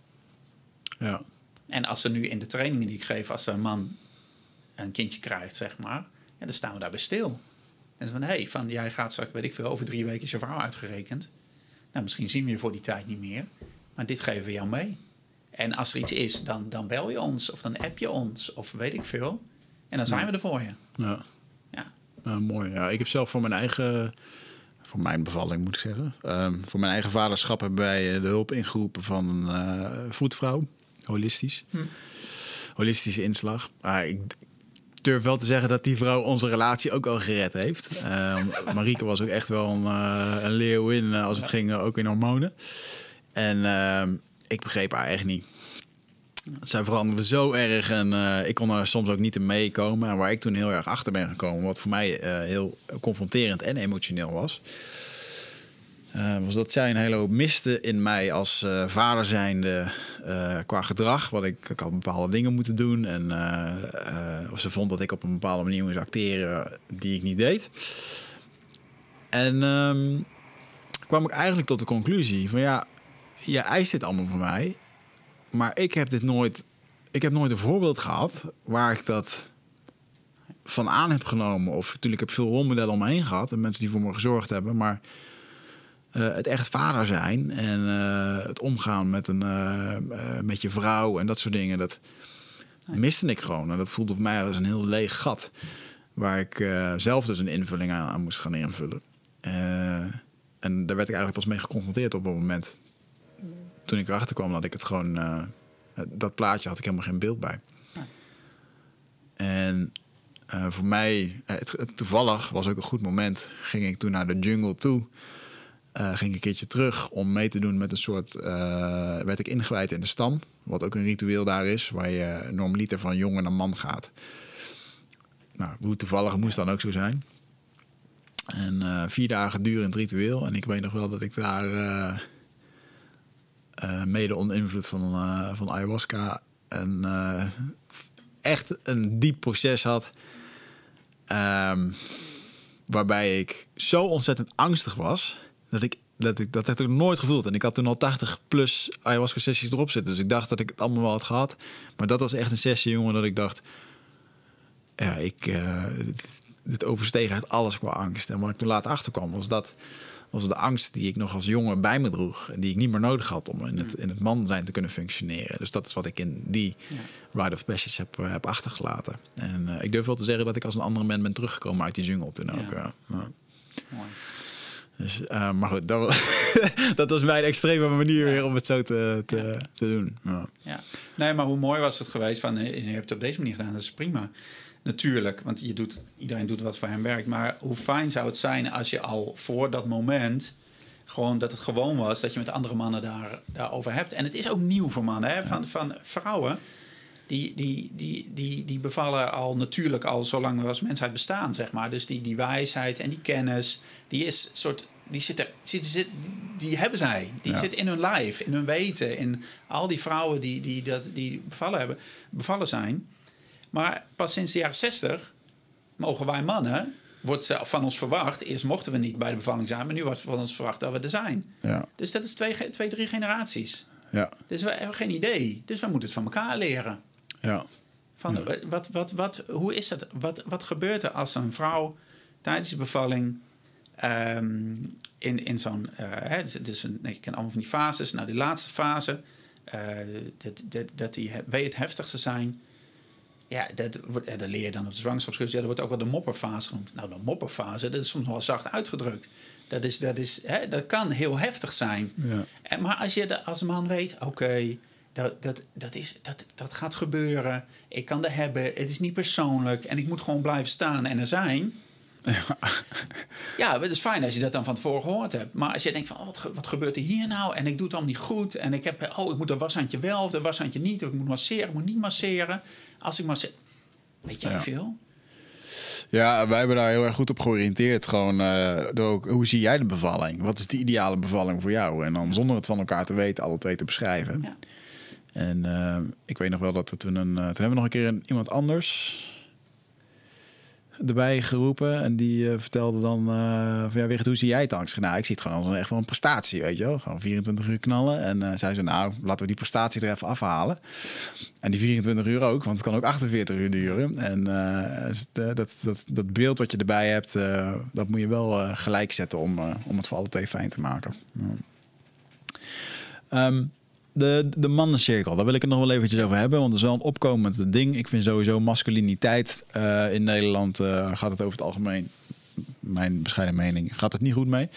Ja. En als er nu in de trainingen die ik geef, als er een man een kindje krijgt, zeg maar, ja, dan staan we daarbij stil. En van, hé, hey, van jij gaat straks, weet ik veel, over drie weken is je vrouw uitgerekend. Nou, misschien zien we je voor die tijd niet meer. Maar dit geven we jou mee. En als er iets is, dan, dan bel je ons of dan app je ons of weet ik veel. En dan zijn Ja. we er voor je. Ja. Ja. Ja, mooi. Ja, ik heb zelf voor mijn eigen, voor mijn bevalling moet ik zeggen, ehm, voor mijn eigen vaderschap hebben wij eh, de hulp ingeroepen van een eh, voetvrouw, holistisch, Hm. holistische inslag. Maar ik durf wel te zeggen dat die vrouw onze relatie ook wel gered heeft. Ehm Marieke was ook echt wel een, eh, een leeuwin als het ging ook in hormonen. En ehm, ik begreep haar echt niet. Zij veranderde zo erg en eh, ik kon er soms ook niet in meekomen. En waar ik toen heel erg achter ben gekomen, wat voor mij eh, heel confronterend en emotioneel was, eh, was dat zij een hele hoop miste in mij als vader zijnde qua gedrag. Want ik, had bepaalde dingen moeten doen en of ze vond dat ik op een bepaalde manier moest acteren die ik niet deed. En ehm, kwam ik eigenlijk tot de conclusie van ja, je eist dit allemaal van mij. Maar ik heb dit nooit. Ik heb nooit een voorbeeld gehad waar ik dat van aan heb genomen. Of natuurlijk heb ik veel rolmodellen om me heen gehad en mensen die voor me gezorgd hebben. Maar eh, het echt vader zijn en eh, het omgaan met, een, eh, met je vrouw en dat soort dingen, dat miste ik gewoon. En dat voelde voor mij als een heel leeg gat. Waar ik zelf dus een invulling aan, aan moest gaan invullen. En daar werd ik eigenlijk pas mee geconfronteerd op het moment toen ik erachter kwam dat ik het gewoon. eh, dat plaatje had ik helemaal geen beeld bij. Ja. En eh, voor mij, eh, het, het- toevallig was ook een goed moment. Ging ik toen naar de jungle toe. Eh, ging ik een keertje terug om mee te doen met een soort. werd ik ingewijd in de stam. Wat ook een ritueel daar is, waar je normaliter van jongen naar man gaat. Nou, hoe toevallig moest dan ook zo zijn. En vier dagen durend ritueel. En ik weet nog wel dat ik daar. Eh, mede onder invloed van, eh, van ayahuasca een, eh, echt een diep proces had. Ehm, waarbij ik zo ontzettend angstig was dat ik dat ik dat heb ik nooit gevoeld. En ik had toen al 80 plus ayahuasca sessies erop zitten. Dus ik dacht dat ik het allemaal wel had gehad. Maar dat was echt een sessie, jongen, dat ik dacht... Ja, ik... dit, oversteeg uit alles qua angst. En waar ik toen later achter kwam, was dat was de angst die ik nog als jongen bij me droeg. En die ik niet meer nodig had om in het, in het man zijn te kunnen functioneren. Dus dat is wat ik in die Ride of Passage heb, eh, heb achtergelaten. En eh, ik durf wel te zeggen dat ik als een andere man ben teruggekomen uit die jungle toen ook. Ja. ja. Mooi. Dus, eh, maar goed, dat was, [LAUGHS] dat was mijn extreme manier weer om het zo te, te, te doen. Ja. Ja. Nee, maar hoe mooi was het geweest van je hebt het op deze manier gedaan, dat is prima. Natuurlijk, want je doet, iedereen doet wat voor hem werkt. Maar hoe fijn zou het zijn als je al voor dat moment gewoon dat het gewoon was dat je met andere mannen daar, daarover hebt. En het is ook nieuw voor mannen, hè? Van, van vrouwen. Die, die, die, die, die bevallen al natuurlijk al zolang we als mensheid bestaan, zeg maar. Dus die, die wijsheid en die kennis, die is soort. Die, zit er, zit, zit, die, hebben zij. Die Ja. zit in hun lijf, in hun weten. In al die vrouwen die, die, dat, die bevallen, hebben, bevallen zijn. Maar pas sinds de jaren 60 mogen wij mannen wordt ze- van ons verwacht. Eerst mochten we niet bij de bevalling zijn, maar nu wordt van ons verwacht dat we er zijn. Ja, Dus dat is twee, twee drie generaties. ja, Dus we hebben geen idee. Dus we moeten het van elkaar leren. ja. Van, wat, wat, wat, hoe is het? Wat, wat gebeurt er als een vrouw tijdens de bevalling ehm, in, in zo'n... hè, dus- een, nee, je kent allemaal van die fases. Nou, die laatste fase, eh, dat, dat, dat die wee het heftigste zijn... Ja, dat, wordt, dat leer je dan op de zwangerschapscursus. Ja, dat wordt ook wel de mopperfase genoemd. Nou, de mopperfase, dat is soms wel zacht uitgedrukt. Dat, is, dat, is, hè, dat kan heel heftig zijn. Ja. En, maar als je de- als man weet, oké, dat, dat, dat, is, dat, dat gaat gebeuren. Ik kan dat hebben. Het is niet persoonlijk. En ik moet gewoon blijven staan en er zijn. [LAUGHS] Ja, het is fijn als je dat dan van tevoren gehoord hebt. Maar als je denkt van, oh, wat, ge- wat gebeurt er hier nou? En ik doe het allemaal niet goed. En ik heb, oh, ik moet dat washandje wel of dat washandje niet. Of ik moet masseren, ik moet niet masseren. Als ik masseer... Weet jij Ja. veel? Ja, wij hebben daar heel erg goed op georiënteerd. Gewoon, eh, door hoe zie jij de bevalling? Wat is de ideale bevalling voor jou? En dan zonder het van elkaar te weten, alle twee te beschrijven. Ja. En eh, ik weet nog wel dat er toen een... eh, toen hebben we nog een keer een, iemand anders erbij geroepen. En die eh, vertelde dan eh, van ja, Wigert, hoe zie jij het dan? Ik nou, ik zie het gewoon als een, echt wel een prestatie, weet je wel. Gewoon 24 uur knallen. En eh zij zei, nou, laten we die prestatie er even afhalen. En die 24 uur ook, want het kan ook 48 uur duren. En dat, dat, dat beeld wat je erbij hebt, dat moet je wel gelijk zetten om, om het voor alle twee fijn te maken. Ehm, de, de mannencirkel, daar wil ik het nog wel eventjes over hebben. Want het is wel een opkomend ding. Ik vind sowieso masculiniteit eh, in Nederland eh, gaat het over het algemeen, mijn bescheiden mening, gaat het niet goed mee.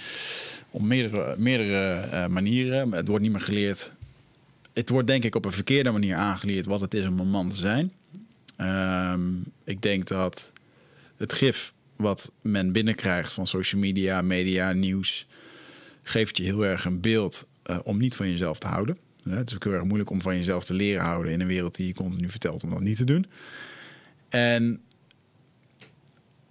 Om meerdere, meerdere eh, manieren. Het wordt niet meer geleerd. Het wordt denk ik op een verkeerde manier aangeleerd wat het is om een man te zijn. Ehm, ik denk dat het gif wat men binnenkrijgt van social media, media, nieuws, geeft je heel erg een beeld om niet van jezelf te houden. Het is ook heel erg moeilijk om van jezelf te leren houden in een wereld die je continu vertelt om dat niet te doen. En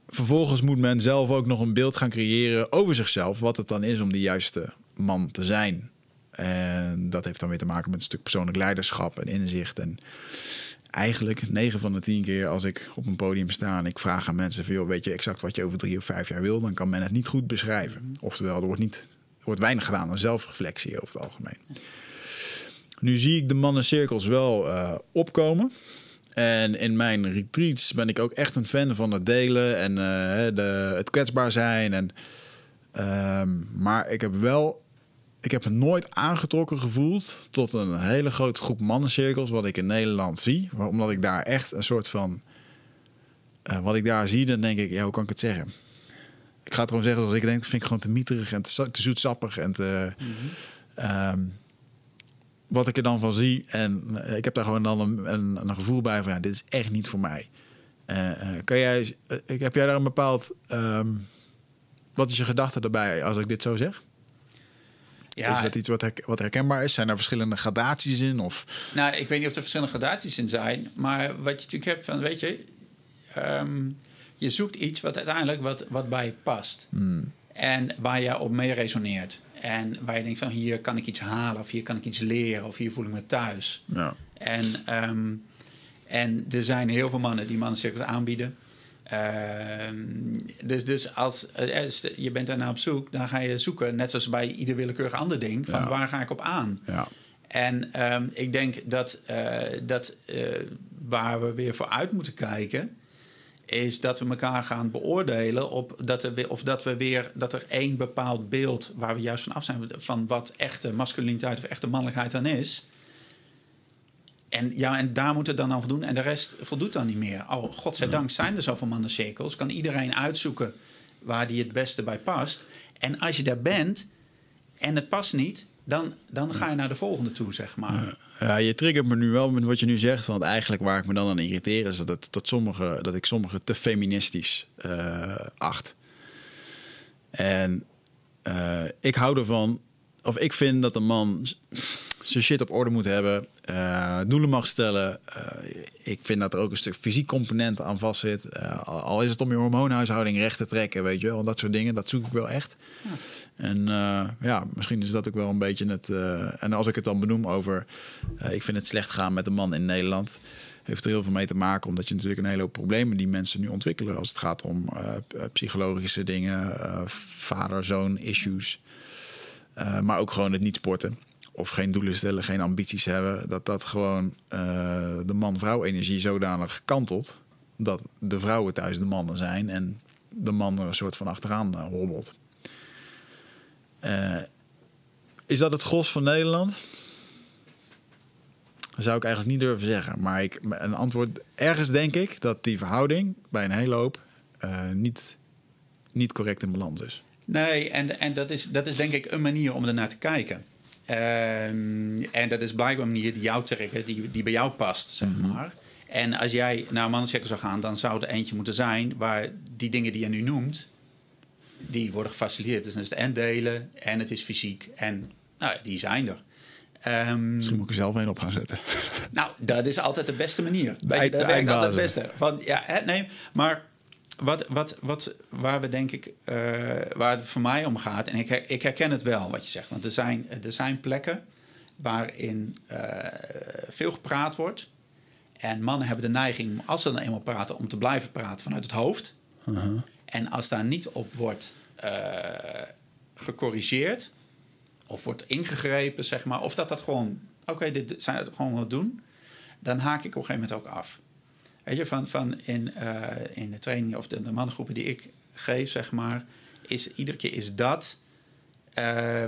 vervolgens moet men zelf ook nog een beeld gaan creëren over zichzelf, wat het dan is om de juiste man te zijn. En dat heeft dan weer te maken met een stuk persoonlijk leiderschap en inzicht. En eigenlijk 9 van de 10 keer als ik op een podium sta en ik vraag aan mensen weet je exact wat je over drie of vijf jaar wil, dan kan men het niet goed beschrijven. Oftewel, er wordt, niet, er wordt weinig gedaan aan zelfreflectie over het algemeen. Nu zie ik de mannencirkels wel eh, opkomen. En in mijn retreats ben ik ook echt een fan van het delen en eh, de, het kwetsbaar zijn. En, ehm, maar ik heb wel, ik heb nooit aangetrokken gevoeld tot een hele grote groep mannencirkels wat ik in Nederland zie. Omdat ik daar echt een soort van, eh, wat ik daar zie, dan denk ik, ja, hoe kan ik het zeggen? Ik ga het gewoon zeggen zoals ik denk, dat vind ik gewoon te mieterig en te, te zoetsappig en te... ehm, wat ik er dan van zie. En eh, ik heb daar gewoon dan een, een, een gevoel bij van ja, dit is echt niet voor mij. Eh, eh, kan jij, ik heb jij daar een bepaald. ehm, wat is je gedachte daarbij als ik dit zo zeg? Ja, Is dat iets wat, her- wat herkenbaar is? Zijn er verschillende gradaties in? Of, Nou, ik weet niet of er verschillende gradaties in zijn. Maar wat je natuurlijk hebt van, weet je... ehm, je zoekt iets wat uiteindelijk wat, wat bij je past. En waar je op mee resoneert. En waar je denkt van, hier kan ik iets halen. Of hier kan ik iets leren. Of hier voel ik me thuis. ja. En, ehm, en er zijn heel veel mannen die mannencirkels aanbieden. Ehm, dus dus als eh, dus je bent daarna op zoek, dan ga je zoeken, net zoals bij ieder willekeurig ander ding, van Ja. waar ga ik op aan? Ja. En ehm, ik denk dat, eh, dat eh, waar we weer voor uit moeten kijken, is dat we elkaar gaan beoordelen op dat er weer, of dat we weer dat er één bepaald beeld waar we juist van af zijn van wat echte masculiniteit of echte mannelijkheid dan is. En ja, en daar moet het dan aan voldoen. En de rest voldoet dan niet meer. Oh, godzijdank zijn er zoveel mannencirkels. Kan iedereen uitzoeken waar die het beste bij past. En als je daar bent en het past niet, dan, dan ga je naar de volgende toe, zeg maar. Ja, je triggert me nu wel met wat je nu zegt. Want eigenlijk waar ik me dan aan irriteer is dat, het, dat, sommige, dat ik sommige te feministisch eh, acht. En eh, ik hou ervan, of ik vind dat een man zijn shit op orde moet hebben, eh, doelen mag stellen. Ik vind dat er ook een stuk fysiek component aan vast zit. Al- is het om je hormoonhuishouding recht te trekken, weet je wel. Dat soort dingen, dat zoek ik wel echt. En eh, ja, misschien is dat ook wel een beetje het. eh, en als ik het dan benoem over. eh, ik vind het slecht gaan met de man in Nederland. heeft er heel veel mee te maken, omdat je natuurlijk een hele hoop problemen die mensen nu ontwikkelen als het gaat om psychologische dingen, vader-zoon issues, maar ook gewoon het niet sporten of geen doelen stellen, geen ambities hebben, dat dat gewoon de man-vrouw energie zodanig kantelt dat de vrouwen thuis de mannen zijn en de man er een soort van achteraan hobbelt. Is dat het gros van Nederland? Dat zou ik eigenlijk niet durven zeggen. Maar ik, een antwoord, ergens denk ik dat die verhouding bij een hele hoop uh, niet, niet correct in balans is. Nee, en, en dat, is, dat is denk ik een manier om ernaar te kijken. Um, en dat is blijkbaar een manier die jou trekken, die, die bij jou past, zeg mm -hmm. maar. En als jij naar een mannenchecker zou gaan, dan zou er eentje moeten zijn waar die dingen die je nu noemt, die worden gefaciliteerd. Dus dan is het en delen en het is fysiek en nou, die zijn er. Um, Misschien moet ik er zelf een op gaan zetten. [LAUGHS] Nou, dat is altijd de beste manier. De, de, dat werkt altijd het beste. Van, ja, nee, maar wat, wat, wat, waar we denk ik, uh, waar het voor mij om gaat, en ik, ik herken het wel wat je zegt, want er zijn, er zijn plekken waarin uh, veel gepraat wordt. En mannen hebben de neiging, als ze dan eenmaal praten, om te blijven praten vanuit het hoofd. Uh -huh. En als daar niet op wordt uh, gecorrigeerd, of wordt ingegrepen, zeg maar, of dat dat gewoon, oké, dit zijn het gewoon wat doen, dan haak ik op een gegeven moment ook af. Weet je, van, van in, uh, in de training of de, de mannengroepen die ik geef, zeg maar, is iedere keer is dat uh,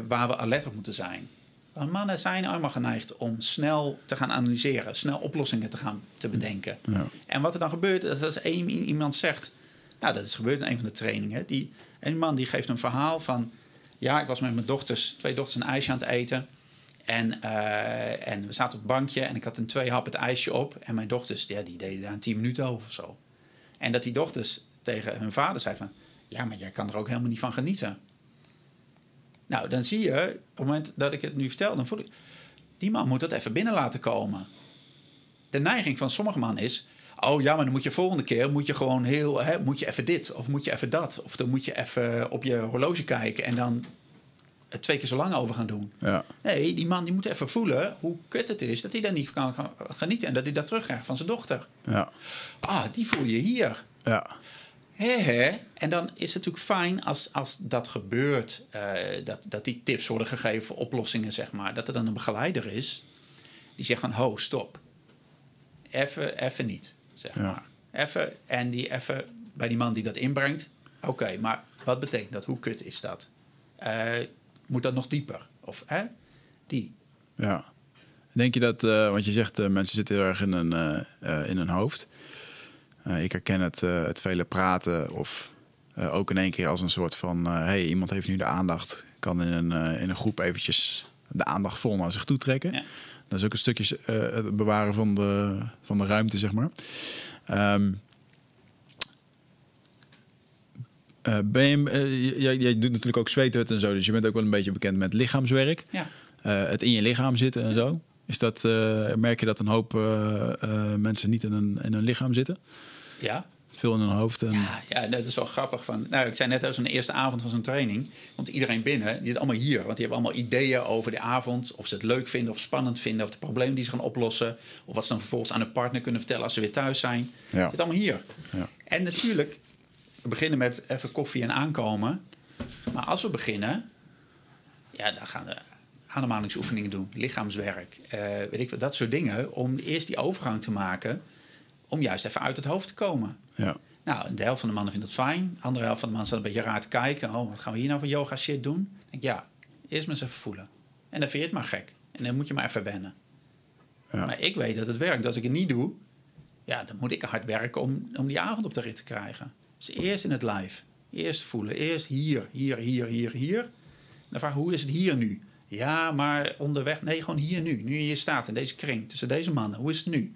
waar we alert op moeten zijn. Want mannen zijn allemaal geneigd om snel te gaan analyseren, snel oplossingen te gaan te bedenken. Ja. En wat er dan gebeurt, is als één iemand zegt, nou dat is gebeurd in een van de trainingen, die, een man die geeft een verhaal van, ja, ik was met mijn dochters, twee dochters, een ijsje aan het eten. En, uh, en we zaten op het bankje en ik had een twee hap het ijsje op. En mijn dochters, ja, die deden daar een tien minuten over of zo. En dat die dochters tegen hun vader zei van... Ja, maar jij kan er ook helemaal niet van genieten. Nou, dan zie je, op het moment dat ik het nu vertel, dan voel ik... Die man moet dat even binnen laten komen. De neiging van sommige mannen is... Oh ja, maar dan moet je volgende keer moet je gewoon heel, hè, moet je even dit of moet je even dat. Of dan moet je even op je horloge kijken en dan het twee keer zo lang over gaan doen. Ja. Nee, die man die moet even voelen hoe kut het is dat hij daar niet kan genieten en dat hij dat terugkrijgt van zijn dochter. Ja. Ah, die voel je hier. Ja. He, he. En dan is het natuurlijk fijn als, als dat gebeurt, uh, dat, dat die tips worden gegeven, oplossingen zeg maar, dat er dan een begeleider is die zegt van ho, stop. Even, even niet zeg ja. maar. Even, en die even bij die man die dat inbrengt. Oké, maar wat betekent dat? Hoe kut is dat? Uh, moet dat nog dieper? Of hè? Die. Ja. Denk je dat, uh, want je zegt uh, mensen zitten heel erg in een, in hun hoofd. ik herken het, het vele praten of ook in één keer als een soort van... hey, iemand heeft nu de aandacht, kan in een, in een groep eventjes de aandacht vol naar zich toe trekken. Ja. Dat is ook een stukje uh, het bewaren van de, van de ruimte, zeg maar. Um, uh, ben je, uh, jij, jij, doet natuurlijk ook zweethut en zo, dus je bent ook wel een beetje bekend met lichaamswerk. Ja. het in je lichaam zitten en zo. Is dat, merk je dat een hoop mensen niet in een, in een lichaam zitten? Ja, veel in hun hoofd. En... Ja, ja, dat is wel grappig. Van, nou, ik zei net, als een eerste avond van zo'n training komt iedereen binnen. Die zit allemaal hier, want die hebben allemaal ideeën over de avond. Of ze het leuk vinden of spannend vinden. Of de problemen die ze gaan oplossen. Of wat ze dan vervolgens aan de partner kunnen vertellen als ze weer thuis zijn. Ja. Het zit allemaal hier. Ja. En natuurlijk, we beginnen met even koffie en aankomen. Maar als we beginnen, ja, dan gaan we ademhalingsoefeningen doen, lichaamswerk, uh, weet ik wat, dat soort dingen. Om eerst die overgang te maken, om juist even uit het hoofd te komen. Ja. Nou, de helft van de mannen vindt het fijn. De andere helft van de mannen staat een beetje raar te kijken. Oh, wat gaan we hier nou voor yoga shit doen? Denk, ja, eerst maar eens even voelen. En dan vind je het maar gek. En dan moet je maar even wennen. Ja. Maar ik weet dat het werkt. Als ik het niet doe, ja, dan moet ik hard werken om, om die avond op de rit te krijgen. Dus eerst in het live. Eerst voelen. Eerst hier, hier, hier, hier, hier. dan vraag hoe is het hier nu? Ja, maar onderweg. Nee, gewoon hier nu. Nu je hier staat in deze kring tussen deze mannen. Hoe is het nu?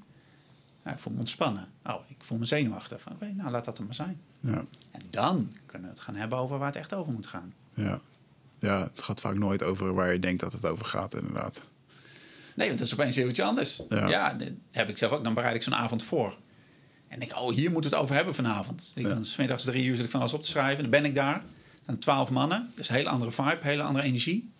Nou, ik voel me ontspannen. Oh, ik voel me zenuwachtig. Oké, okay, nou laat dat er maar zijn. Ja. En dan kunnen we het gaan hebben over waar het echt over moet gaan. Ja. ja, het gaat vaak nooit over waar je denkt dat het over gaat, inderdaad. Nee, want dat is opeens heel iets anders. Ja, ja dat heb ik zelf ook. Dan bereid ik zo'n avond voor. En denk, oh, hier moeten we het over hebben vanavond. Ik ja. Dan smiddags drie uur zit ik van alles op te schrijven. Dan ben ik daar. Dan twaalf mannen. Dat is een hele andere vibe, hele andere energie.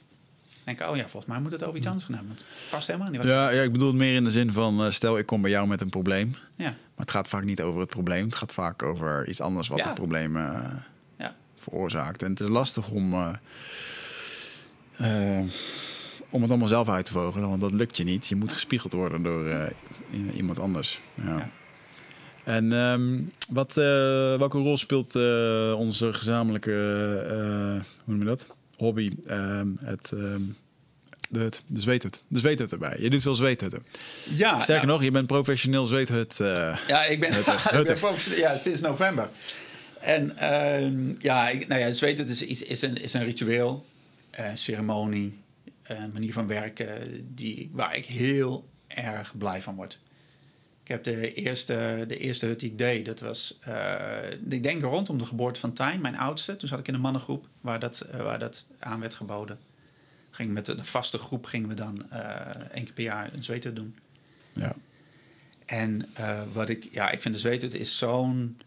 Denk ik, oh ja, volgens mij moet het over iets anders gaan hebben. Want het past helemaal niet. Ja, ja, ik bedoel het meer in de zin van... eh, stel, ik kom bij jou met een probleem. Ja. Maar het gaat vaak niet over het probleem. Het gaat vaak over iets anders wat Ja. het probleem eh, Ja. veroorzaakt. En het is lastig om, eh, om het allemaal zelf uit te vogelen. Want dat lukt je niet. Je moet gespiegeld worden door iemand anders. Ja. Ja. En ehm, wat, welke rol speelt onze gezamenlijke, hoe noem je dat? Hobby, ehm, het, ehm, de de zweethut. De zweethut erbij. Je doet veel zweethutten. Ja, Sterker ja. nog, je bent professioneel zweethut. eh, Ja, ik ben, [LAUGHS] ik ben ja, sinds november. En ehm, ja, ik, nou ja, het is, is, is, een, is een ritueel, een ceremonie, een manier van werken die, waar ik heel erg blij van word. Ik heb de eerste, de eerste hut die ik deed, dat was, eh, ik denk rondom de geboorte van Tijn, mijn oudste. Toen zat ik in een mannengroep waar dat, eh, waar dat aan werd geboden. Ging met een vaste groep gingen we dan eh één keer per jaar een zweethut doen. ja. En wat ik, ja, ik vind de zweet, het is zo'n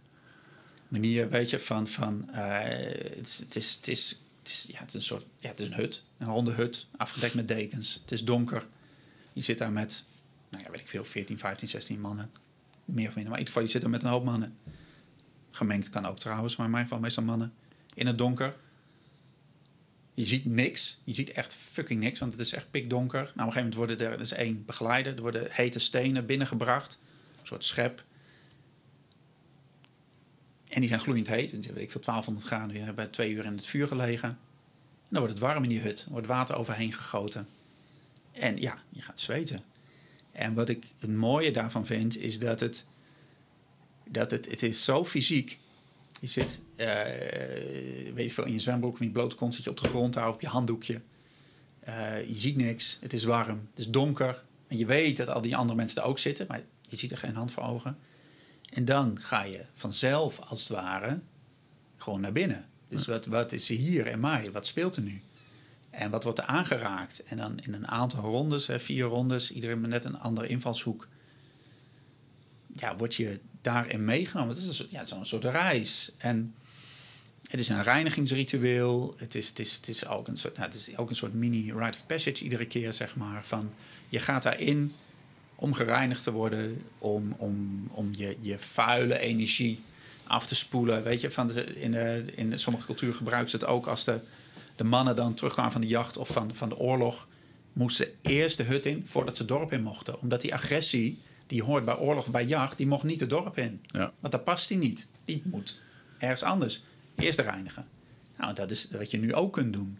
manier, weet je, van, van het, is, het, is, het, is, het, is, ja, het is een soort, ja, het is een hut, een ronde hut, afgedekt met dekens. Het is donker. Je zit daar met, nou ja, weet ik veel, 14, 15, 16 mannen. Meer of minder, maar in ieder geval, je zit er met een hoop mannen. Gemengd kan ook trouwens, maar in mijn geval meestal mannen. In het donker. Je ziet niks. Je ziet echt fucking niks, want het is echt pikdonker. Nou, op een gegeven moment worden er, er is één begeleider. Er worden hete stenen binnengebracht. Een soort schep. En die zijn gloeiend heet. Dus weet ik veel, 1200 graden. Je hebt bij twee uur in het vuur gelegen. En dan wordt het warm in die hut. Er wordt water overheen gegoten. En ja, je gaat zweten. En wat ik het mooie daarvan vind, is dat het... Dat het, het is zo fysiek. Je zit, eh, weet je veel, in je zwembroek, in je blote kont zit je op de grond daar, op je handdoekje. Eh, je ziet niks, het is warm, het is donker. En je weet dat al die andere mensen er ook zitten, maar je ziet er geen hand voor ogen. En dan ga je vanzelf, als het ware, gewoon naar binnen. Dus wat, wat is er hier en mij? Wat speelt er nu? En wat wordt er aangeraakt? En dan in een aantal rondes, vier rondes, iedereen met net een andere invalshoek. Ja, word je daarin meegenomen. Het is een ja, zo'n soort reis. En het is een reinigingsritueel. Het is, het is, het is, ook, een soort, nou, het is ook een soort mini rite of passage iedere keer, zeg maar. Van, je gaat daarin om gereinigd te worden, om, om, om je, je vuile energie af te spoelen. Weet je, van de, in, de, in sommige culturen gebruiken ze het ook als de, de mannen dan terugkwamen van de jacht of van, van de oorlog. Moesten eerst de hut in voordat ze het dorp in mochten. Omdat die agressie die hoort bij oorlog, bij jacht, die mocht niet het dorp in. Ja. Want daar past hij niet. Die moet ergens anders. Eerst reinigen. Nou, dat is wat je nu ook kunt doen.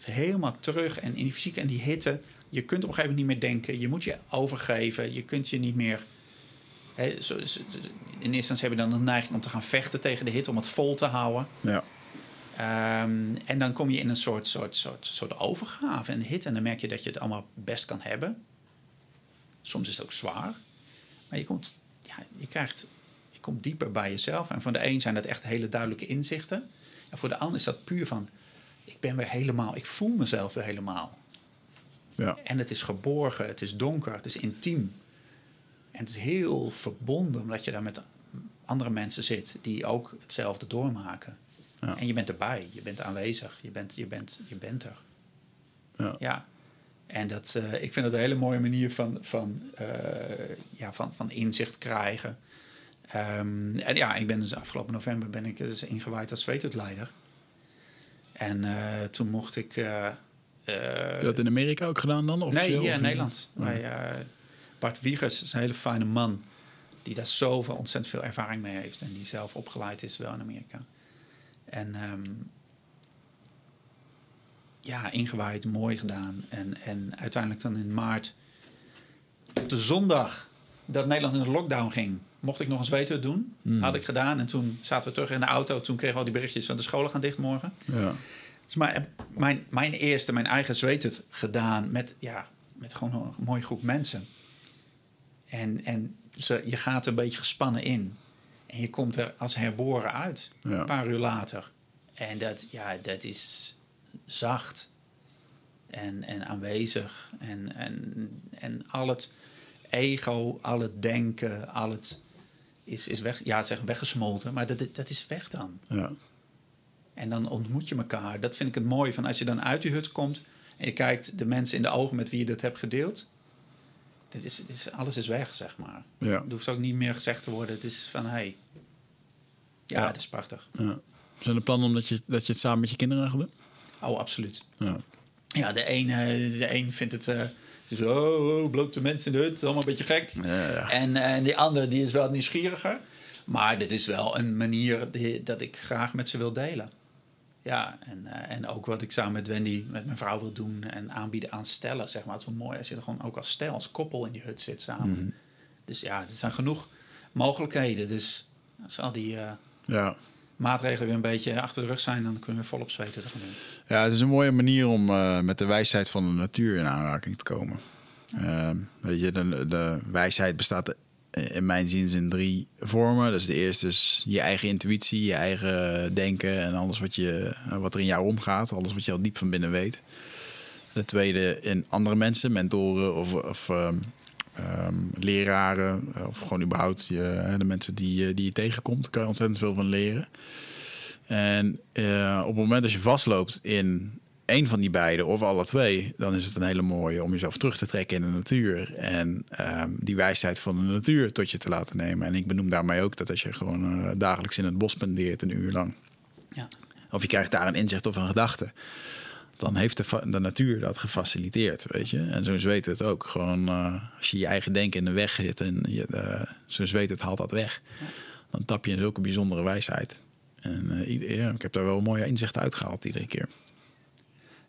Helemaal terug en in die fysiek en die hitte. Je kunt op een gegeven moment niet meer denken. Je moet je overgeven. Je kunt je niet meer... Hè, zo, zo- in eerste instantie heb je dan de neiging om te gaan vechten tegen de hitte... om het vol te houden. Ja. Ehm, en dan kom je in een soort, soort, soort, soort overgave en hit. En dan merk je dat je het allemaal best kan hebben. Soms is het ook zwaar. Maar je komt, ja, je krijgt, je komt dieper bij jezelf. En voor de een zijn dat echt hele duidelijke inzichten. En voor de ander is dat puur van, ik ben weer helemaal, ik voel mezelf weer helemaal. Ja. En het is geborgen, het is donker, het is intiem. En het is heel verbonden, omdat je daar met andere mensen zit die ook hetzelfde doormaken. Ja. En je bent erbij, je bent aanwezig, je bent, je bent, je bent er. Ja. Ja. En dat, eh, ik vind het een hele mooie manier van, van, eh, ja, van, van inzicht krijgen. Ehm, en ja, ik ben dus afgelopen november ben ik dus ingewijd als zweethutleider. En eh, toen mocht ik... Heb je dat in Amerika ook gedaan dan? nee, officieel, hier of in? Nederland. Oh. Bij Bart Wiegers is een hele fijne man. Die daar zoveel ontzettend veel ervaring mee heeft. En die zelf opgeleid is wel in Amerika. En ehm, ja, ingewijd, mooi gedaan. En, en uiteindelijk dan in maart, op de zondag dat Nederland in de lockdown ging, mocht ik nog een zweethut doen. Hmm. Had ik gedaan. En toen zaten we terug in de auto. Toen kregen we al die berichtjes van de scholen gaan dicht morgen. Ja. Dus maar mijn, mijn eerste, mijn eigen zweethut gedaan met, ja, met gewoon een mooie groep mensen. En, en ze, je gaat er een beetje gespannen in. En je komt er als herboren uit, Ja. een paar uur later. En dat, ja, dat is zacht en, en aanwezig. En, en, en al het ego, al het denken, al het is, is weg. Ja, het is echt weggesmolten, maar dat, dat is weg dan. Ja. En dan ontmoet je elkaar. Dat vind ik het mooie van als je dan uit die hut komt. En je kijkt de mensen in de ogen met wie je dat hebt gedeeld. Dit is, dit is, alles is weg, zeg maar. Ja. Het hoeft ook niet meer gezegd te worden. Het is van, hé. Hey. Ja, Ja. het is prachtig. Ja. Zijn er plannen omdat je, dat je het samen met je kinderen gaat doen? Oh, absoluut. Ja. Ja, de een, eh, de een vindt het... eh zo, oh, oh, blote mensen in de hut, allemaal een beetje gek. Ja, ja. En, eh, en die andere die is wel nieuwsgieriger. Maar dit is wel een manier die, dat ik graag met ze wil delen. Ja, en, eh, en ook wat ik samen met Wendy, met mijn vrouw wil doen en aanbieden aan stellen. Zeg maar. Het is wel mooi als je er gewoon ook als stel, als koppel in die hut zit samen. Mhm. Dus ja, er zijn genoeg mogelijkheden. Dus als al die eh, Ja. maatregelen weer een beetje achter de rug zijn, dan kunnen we volop zweten te gaan doen. ja, het is een mooie manier om eh, met de wijsheid van de natuur in aanraking te komen. Ehm, weet je, de, de wijsheid bestaat in mijn zin in drie vormen. Dus de eerste is je eigen intuïtie, je eigen denken en alles wat, je, wat er in jou omgaat. Alles wat je al diep van binnen weet. De tweede in andere mensen, mentoren of, of ehm, ehm, leraren. Of gewoon überhaupt je, de mensen die, die je tegenkomt. Kan je ontzettend veel van leren. En eh, op het moment dat je vastloopt in één van die beide of alle twee, dan is het een hele mooie om jezelf terug te trekken in de natuur en ehm, die wijsheid van de natuur tot je te laten nemen. En ik benoem daarmee ook dat als je gewoon eh, dagelijks in het bos spendeert een uur lang, Ja. of je krijgt daar een inzicht of een gedachte, dan heeft de, de natuur dat gefaciliteerd, weet je. En zo'n zweet het ook. Gewoon eh, als je je eigen denken in de weg zit en je, eh, zo'n zweet het haalt dat weg, dan tap je in zulke bijzondere wijsheid. En ja, ik heb daar wel mooie inzichten uitgehaald iedere keer.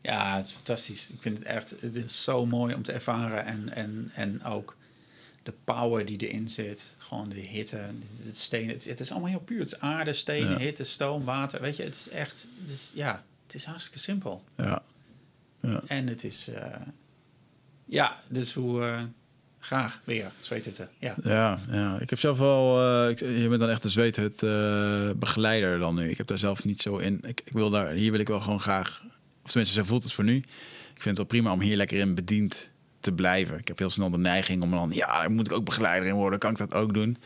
Ja, het is fantastisch. Ik vind het echt, het is zo mooi om te ervaren. En, en, en ook de power die erin zit. Gewoon de hitte, het steen. Het, het is allemaal heel puur. Het is aarde, steen, Ja. hitte, stoom, water. Weet je, het is echt, het is, ja, het is hartstikke simpel. Ja. Ja. En het is, eh, ja, dus hoe, eh, graag weer, zweethutten. Ja. Ja, ja, ik heb zelf wel. eh, ik, je bent dan echt een zweethut eh, begeleider dan nu. Ik heb daar zelf niet zo in. Ik, ik wil daar, hier wil ik wel gewoon graag. Of tenminste, zo voelt het voor nu. Ik vind het wel prima om hier lekker in bediend te blijven. Ik heb heel snel de neiging om dan. Ja, daar moet ik ook begeleider in worden. Kan ik dat ook doen?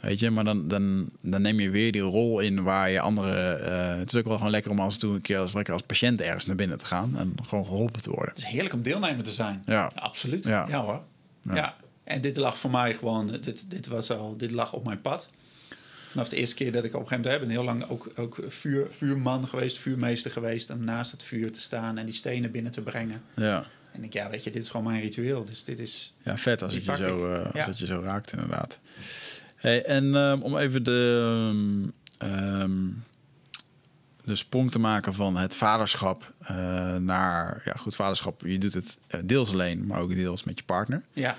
Weet je, maar dan, dan, dan neem je weer die rol in waar je anderen. eh, het is ook wel gewoon lekker om als toe een keer als, lekker als patiënt ergens naar binnen te gaan en gewoon geholpen te worden. Het is heerlijk om deelnemer te zijn. Ja. absoluut. Ja. Ja, hoor. Ja. Ja. En dit lag voor mij gewoon, dit, dit, was al, dit lag op mijn pad. Vanaf de eerste keer dat ik op een gegeven moment heb, ben heel lang ook, ook vuur, vuurman geweest, vuurmeester geweest, om naast het vuur te staan en die stenen binnen te brengen. Ja. En ik, ja, weet je, dit is gewoon mijn ritueel. Dus dit is. Ja, vet als, het je, zo, eh, als Ja. het je zo raakt, inderdaad. Hey, en ehm, om even de, ehm, de sprong te maken van het vaderschap eh, naar... Ja, goed, vaderschap, je doet het eh, deels alleen, maar ook deels met je partner. Ja,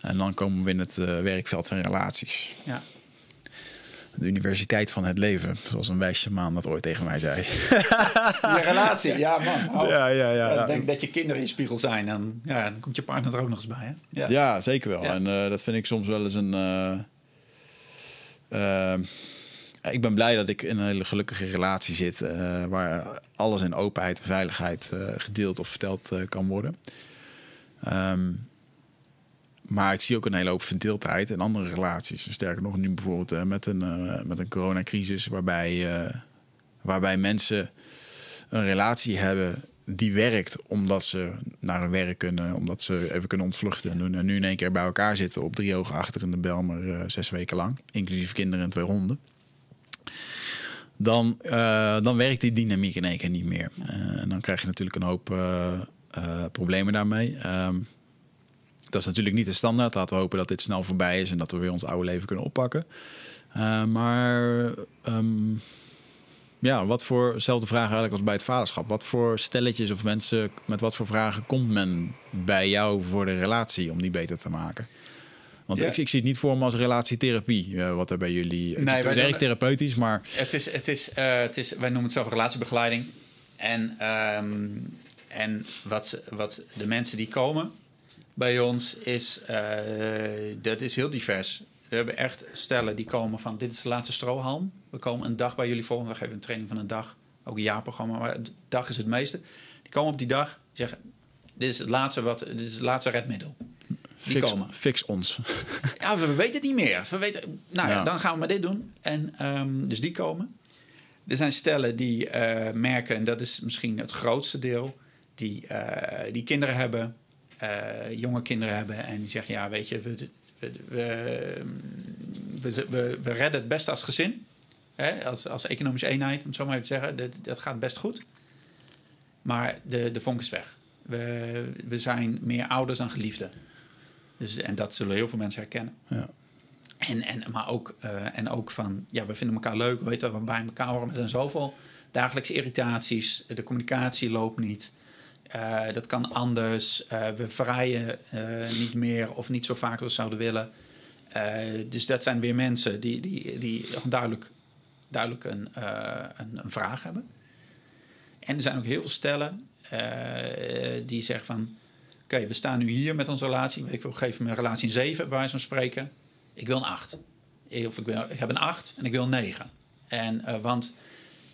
En dan komen we in het werkveld van relaties. ja. De universiteit van het leven, zoals een wijsje maan dat ooit tegen mij zei. Je relatie, ja man. Oh. [LAUGHS] Ja, ja, ja. Ik denk dat je kinderen je spiegel zijn. En ja, dan komt je partner er ook nog eens bij. Hè? Ja. Ja, zeker wel. En eh, dat vind ik soms wel eens een. eh, ehm, ik ben blij dat ik in een hele gelukkige relatie zit. eh, waar alles in openheid en veiligheid eh, gedeeld of verteld eh, kan worden. Ehm, maar ik zie ook een hele hoop verdeeldheid in andere relaties. Sterker nog, nu bijvoorbeeld eh, met een, eh, met een coronacrisis, waarbij, eh, waarbij mensen een relatie hebben die werkt omdat ze naar hun werk kunnen, omdat ze even kunnen ontvluchten en. En nu in één keer bij elkaar zitten op drie ogen achter in de bel, maar eh, zes weken lang, inclusief kinderen en twee honden. Dan, dan werkt die dynamiek in één keer niet meer. En dan krijg je natuurlijk een hoop problemen daarmee. Ehm, dat is natuurlijk niet de standaard. Laten we hopen dat dit snel voorbij is en dat we weer ons oude leven kunnen oppakken. Eh, maar ehm, ja, wat voor, zelfde vraag eigenlijk als bij het vaderschap. Wat voor stelletjes of mensen, met wat voor vragen komt men bij jou voor de relatie om die beter te maken? Want Ja. ik, ik zie het niet voor me als relatietherapie, eh, wat er bij jullie... Nee, het wij werkt therapeutisch, maar Het is, het is, eh, het is, wij noemen het zelf relatiebegeleiding. En, ehm, en wat, wat de mensen die komen bij ons is, eh, dat is heel divers. We hebben echt stellen die komen van, dit is de laatste strohalm. We komen een dag bij jullie volgen, we geven een training van een dag. Ook een jaarprogramma, maar de dag is het meeste. Die komen op die dag, zeggen, dit is het laatste, wat, dit is het laatste redmiddel. Die fix, komen. fix ons. Ja, we weten het niet meer. We weten, nou ja, Ja. dan gaan we maar dit doen. En ehm, dus die komen. Er zijn stellen die eh, merken, en dat is misschien het grootste deel, die, eh, die kinderen hebben, jonge kinderen hebben. En die zeggen, ja, weet je, we, we, we, we, we, we redden het best als gezin. Hè? Als, als economische eenheid, om het zo maar even te zeggen. Dat, dat gaat best goed. Maar de, de vonk is weg. We, we zijn meer ouders dan geliefden. Dus, en dat zullen heel veel mensen herkennen. Ja. En, en, maar ook, eh, en ook van, ja, we vinden elkaar leuk, we weten dat we bij elkaar horen. Er zijn zoveel dagelijkse irritaties, de communicatie loopt niet. Eh, dat kan anders. Uh, we vrijen niet meer of niet zo vaak als we zouden willen. dus dat zijn weer mensen die, die, die duidelijk, duidelijk een, een, een, vraag hebben. En er zijn ook heel veel stellen die zeggen van... Oké, we staan nu hier met onze relatie. Ik wil geven mijn relatie een 7, bij wijze van spreken. Ik wil een 8. Of ik, wil, ik heb een 8 en ik wil een 9. En, want,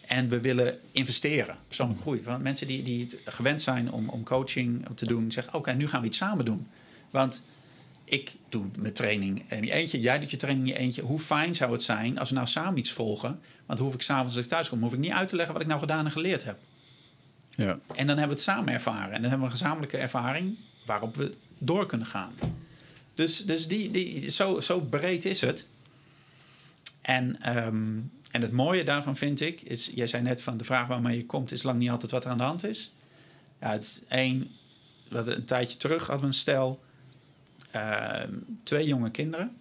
en we willen investeren, persoonlijke groei. Want mensen die, die het gewend zijn om, om coaching te doen, zeggen: Oké, nu gaan we iets samen doen. Want ik doe mijn training in je eentje, jij doet je training in je eentje. Hoe fijn zou het zijn als we nou samen iets volgen? Want dan hoef ik s'avonds als ik thuis kom, hoef ik niet uit te leggen wat ik nou gedaan en geleerd heb. Ja. En dan hebben we het samen ervaren. En dan hebben we een gezamenlijke ervaring waarop we door kunnen gaan. Dus, dus die, die, zo, zo breed is het. En, um, en het mooie daarvan vind ik, is, jij zei net van de vraag waarmee je komt, is lang niet altijd wat er aan de hand is. Ja, het is één, wat een tijdje terug hadden we een stel, uh, twee jonge kinderen.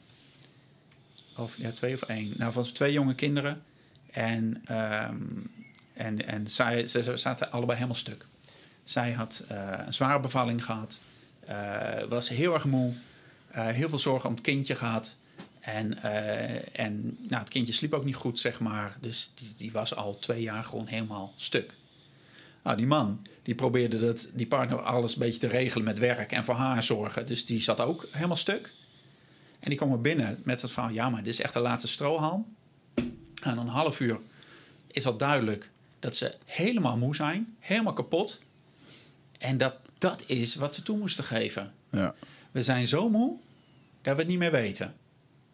Of ja, twee of één. Nou, van twee jonge kinderen. En, um, en, en zij, ze zaten allebei helemaal stuk. Zij had uh, een zware bevalling gehad, uh, was heel erg moe. Uh, heel veel zorgen om het kindje gehad. En, uh, en nou, het kindje sliep ook niet goed, zeg maar. Dus die, die, was al twee jaar gewoon helemaal stuk. Nou, die man, die probeerde dat, die partner alles een beetje te regelen met werk en voor haar zorgen. Dus die zat ook helemaal stuk. En die kwam er binnen met het verhaal, ja, maar dit is echt de laatste strohalm. En een half uur is al duidelijk dat ze helemaal moe zijn, helemaal kapot. En dat dat is wat ze toe moesten geven. Ja. We zijn zo moe dat we het niet meer weten.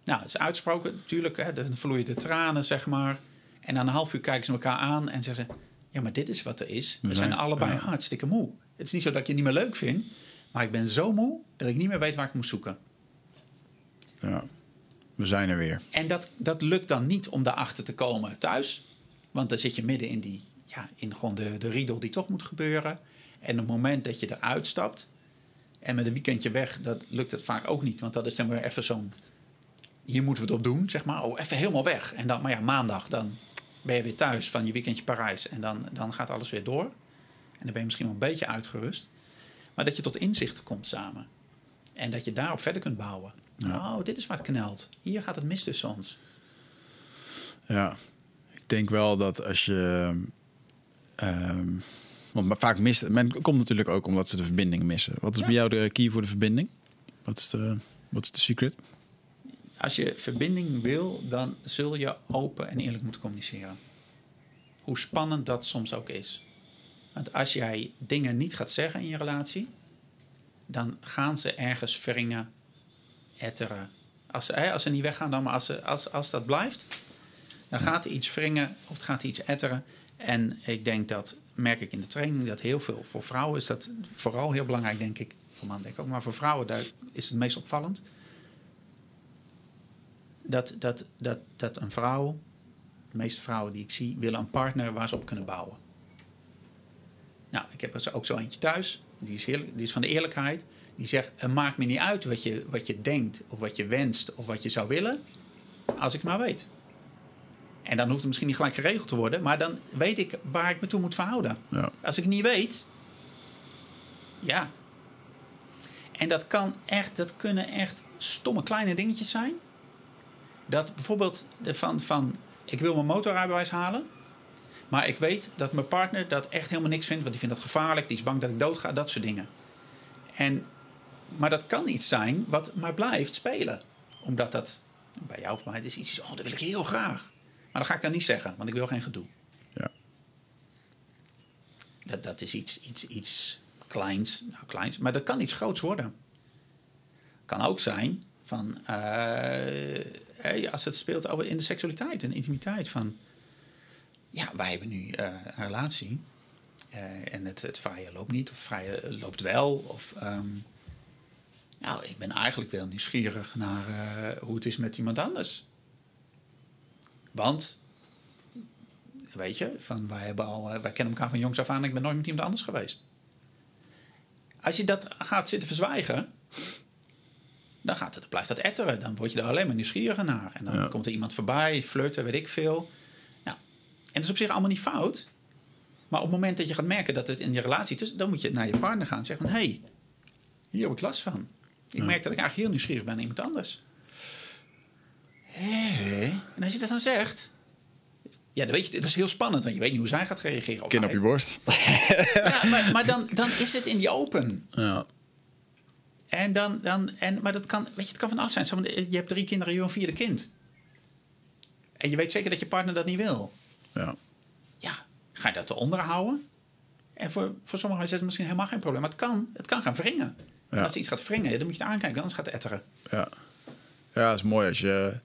Nou, dat is uitsproken natuurlijk. Hè, dan vloeien de tranen, zeg maar. En na een half uur kijken ze elkaar aan en zeggen ze... ja, maar dit is wat er is. We, zijn, zijn, allebei ja. hartstikke moe. Het is niet zo dat ik je niet meer leuk vind... maar ik ben zo moe dat ik niet meer weet waar ik moet zoeken. Ja, we zijn er weer. En dat, dat lukt dan niet om daarachter te komen thuis. Want dan zit je midden in, die, ja, in gewoon de, de riedel die toch moet gebeuren. En op het moment dat je eruit stapt... En met een weekendje weg, dat lukt het vaak ook niet. Want dat is dan weer even zo'n... Hier moeten we het op doen, zeg maar. Oh, even helemaal weg. En dan, maar ja, maandag, dan ben je weer thuis van je weekendje Parijs. En dan, dan gaat alles weer door. En dan ben je misschien wel een beetje uitgerust. Maar dat je tot inzichten komt samen. En dat je daarop verder kunt bouwen. Ja. Oh, dit is wat knelt. Hier gaat het mis tussen ons. Ja, ik denk wel dat als je... Um, want vaak mist men komt natuurlijk ook omdat ze de verbinding missen. Wat is ja. bij jou de key voor de verbinding? Wat is de, wat is de secret? Als je verbinding wil, dan zul je open en eerlijk moeten communiceren. Hoe spannend dat soms ook is. Want als jij dingen niet gaat zeggen in je relatie, dan gaan ze ergens wringen, etteren. Als ze, als ze niet weggaan, dan maar als, ze, als, als dat blijft, dan gaat er iets wringen of het gaat iets etteren. En ik denk dat merk ik in de training dat heel veel voor vrouwen is dat vooral heel belangrijk, denk ik. Voor mannen denk ik ook, maar voor vrouwen daar is het meest opvallend. Dat, dat, dat, dat een vrouw, de meeste vrouwen die ik zie, willen een partner waar ze op kunnen bouwen. Nou, ik heb er ook zo eentje thuis, die is, heel, die is van de eerlijkheid. Die zegt: Het maakt me niet uit wat je, wat je denkt, of wat je wenst, of wat je zou willen, als ik maar weet. En dan hoeft het misschien niet gelijk geregeld te worden, maar dan weet ik waar ik me toe moet verhouden. Ja. Als ik niet weet, ja. En dat kan echt, dat kunnen echt stomme kleine dingetjes zijn. Dat bijvoorbeeld van, van ik wil mijn motorrijbewijs halen, maar ik weet dat mijn partner dat echt helemaal niks vindt, want die vindt dat gevaarlijk, die is bang dat ik dood ga, dat soort dingen. En, maar dat kan iets zijn wat maar blijft spelen, omdat dat bij jou of mij is iets, oh, dat wil ik heel graag. Maar dat ga ik dan niet zeggen, want ik wil geen gedoe. Ja. Dat, dat is iets, iets, iets kleins, nou kleins, maar dat kan iets groots worden. Kan ook zijn van, uh, hey, als het speelt over in de seksualiteit en intimiteit van, ja, wij hebben nu uh, een relatie eh, en het, het vrije loopt niet, of het vrije loopt wel. Of, nou, ik ben eigenlijk wel nieuwsgierig naar eh, hoe het is met iemand anders. Want, weet je, van, wij, eh, wij kennen elkaar van jongs af aan ik ben nooit met iemand anders geweest. Als je dat gaat zitten verzwijgen, dan, gaat het, dan blijft dat etteren. Dan word je er alleen maar nieuwsgieriger naar. En dan Ja. komt er iemand voorbij, flirten, weet ik veel. Nou, en dat is op zich allemaal niet fout. Maar op het moment dat je gaat merken dat het in je relatie is, dan moet je naar je partner gaan en zeggen: hé, hey, hier heb ik last van. Ik merk dat ik eigenlijk heel nieuwsgierig ben naar iemand anders. Hé? En als je dat dan zegt, ja, dan weet je, dat is heel spannend, want je weet niet hoe zij gaat reageren. Kin op je borst. [LAUGHS] Ja, maar, maar dan, dan is het in die open. Ja. En dan, dan, en, maar dat kan, weet je, het kan van alles zijn. Je hebt drie kinderen, je een vierde kind. En je weet zeker dat je partner dat niet wil. Ja. Ja, ga je dat eronder houden? En voor, voor sommigen is het misschien helemaal geen probleem. Maar het kan, het kan gaan wringen. En Ja. als iets gaat wringen, dan moet je het aankijken. Anders gaat het etteren. Ja. Ja, dat is mooi als je.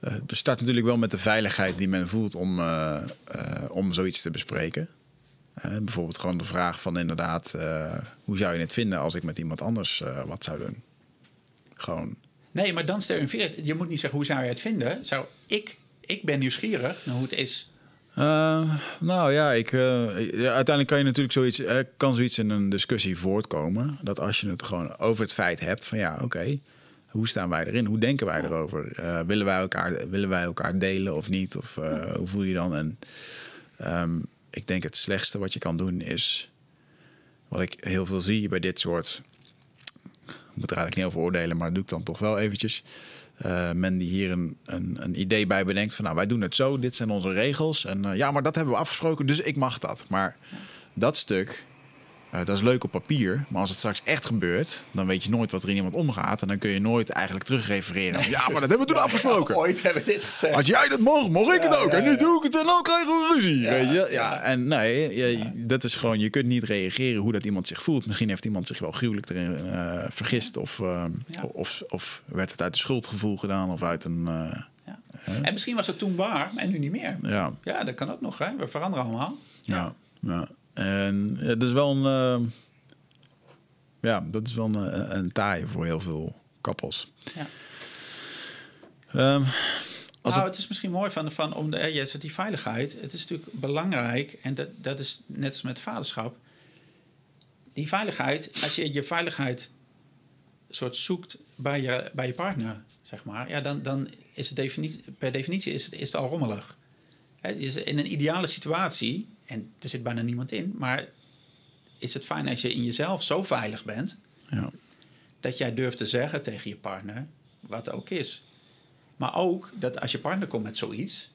eh, Het start natuurlijk wel met de veiligheid die men voelt om, eh, eh, om zoiets te bespreken. Bijvoorbeeld gewoon de vraag van inderdaad, eh, hoe zou je het vinden als ik met iemand anders eh, wat zou doen? Gewoon. Nee, maar dan stel je Je moet niet zeggen, hoe zou je het vinden? Zou ik, ik ben nieuwsgierig naar hoe het is. Eh, nou ja, ik, ja, uiteindelijk kan je natuurlijk zoiets, kan zoiets in een discussie voortkomen. Dat als je het gewoon over het feit hebt van ja, oké, hoe staan wij erin? Hoe denken wij erover? Willen, wij elkaar, willen wij elkaar delen of niet? Of hoe voel je je dan? En ehm, ik denk het slechtste wat je kan doen is, wat ik heel veel zie bij dit soort, ik moet er eigenlijk niet over oordelen, maar dat doe ik dan toch wel eventjes. Eh, men die hier een, een, een idee bij bedenkt van nou wij doen het zo, dit zijn onze regels. En eh, ja, maar dat hebben we afgesproken, dus ik mag dat. Maar dat stuk, eh, dat is leuk op papier. Maar als het straks echt gebeurt, dan weet je nooit wat er in iemand omgaat. En dan kun je nooit eigenlijk terugrefereren. Ja, maar dat hebben we toen afgesproken. [LAUGHS] Ooit hebben we dit gezegd. Als jij dat mag, mag ik het Ja, ook. ja, En nu ja. doe ik het en dan krijgen we ruzie. Ja, weet je? Ja, ja. en nee, je- dat is gewoon, je kunt niet reageren hoe dat iemand zich voelt. Misschien heeft iemand zich wel gruwelijk erin eh, vergist. Of, eh, Ja. of, of werd het uit een schuldgevoel gedaan of uit een. Ja. En misschien was het toen waar en nu niet meer. ja, Ja, dat kan ook nog. Hè? We veranderen allemaal. ja, ja. En dat is wel een. eh, ja, dat is wel een, een taai voor heel veel kappels. Ja. Ehm, als nou, het, het... is misschien mooi van, van om de, eh, je zegt die veiligheid. Het is natuurlijk belangrijk, en dat, dat is net als met vaderschap. Die veiligheid, als je je veiligheid soort zoekt bij je, bij je partner, zeg maar, ja, dan, dan is het definitie, per definitie is het, is het al rommelig. Het is in een ideale situatie, en er zit bijna niemand in, maar is het fijn als je in jezelf zo veilig bent ja, dat jij durft te zeggen tegen je partner wat ook is. Maar ook dat als je partner komt met zoiets,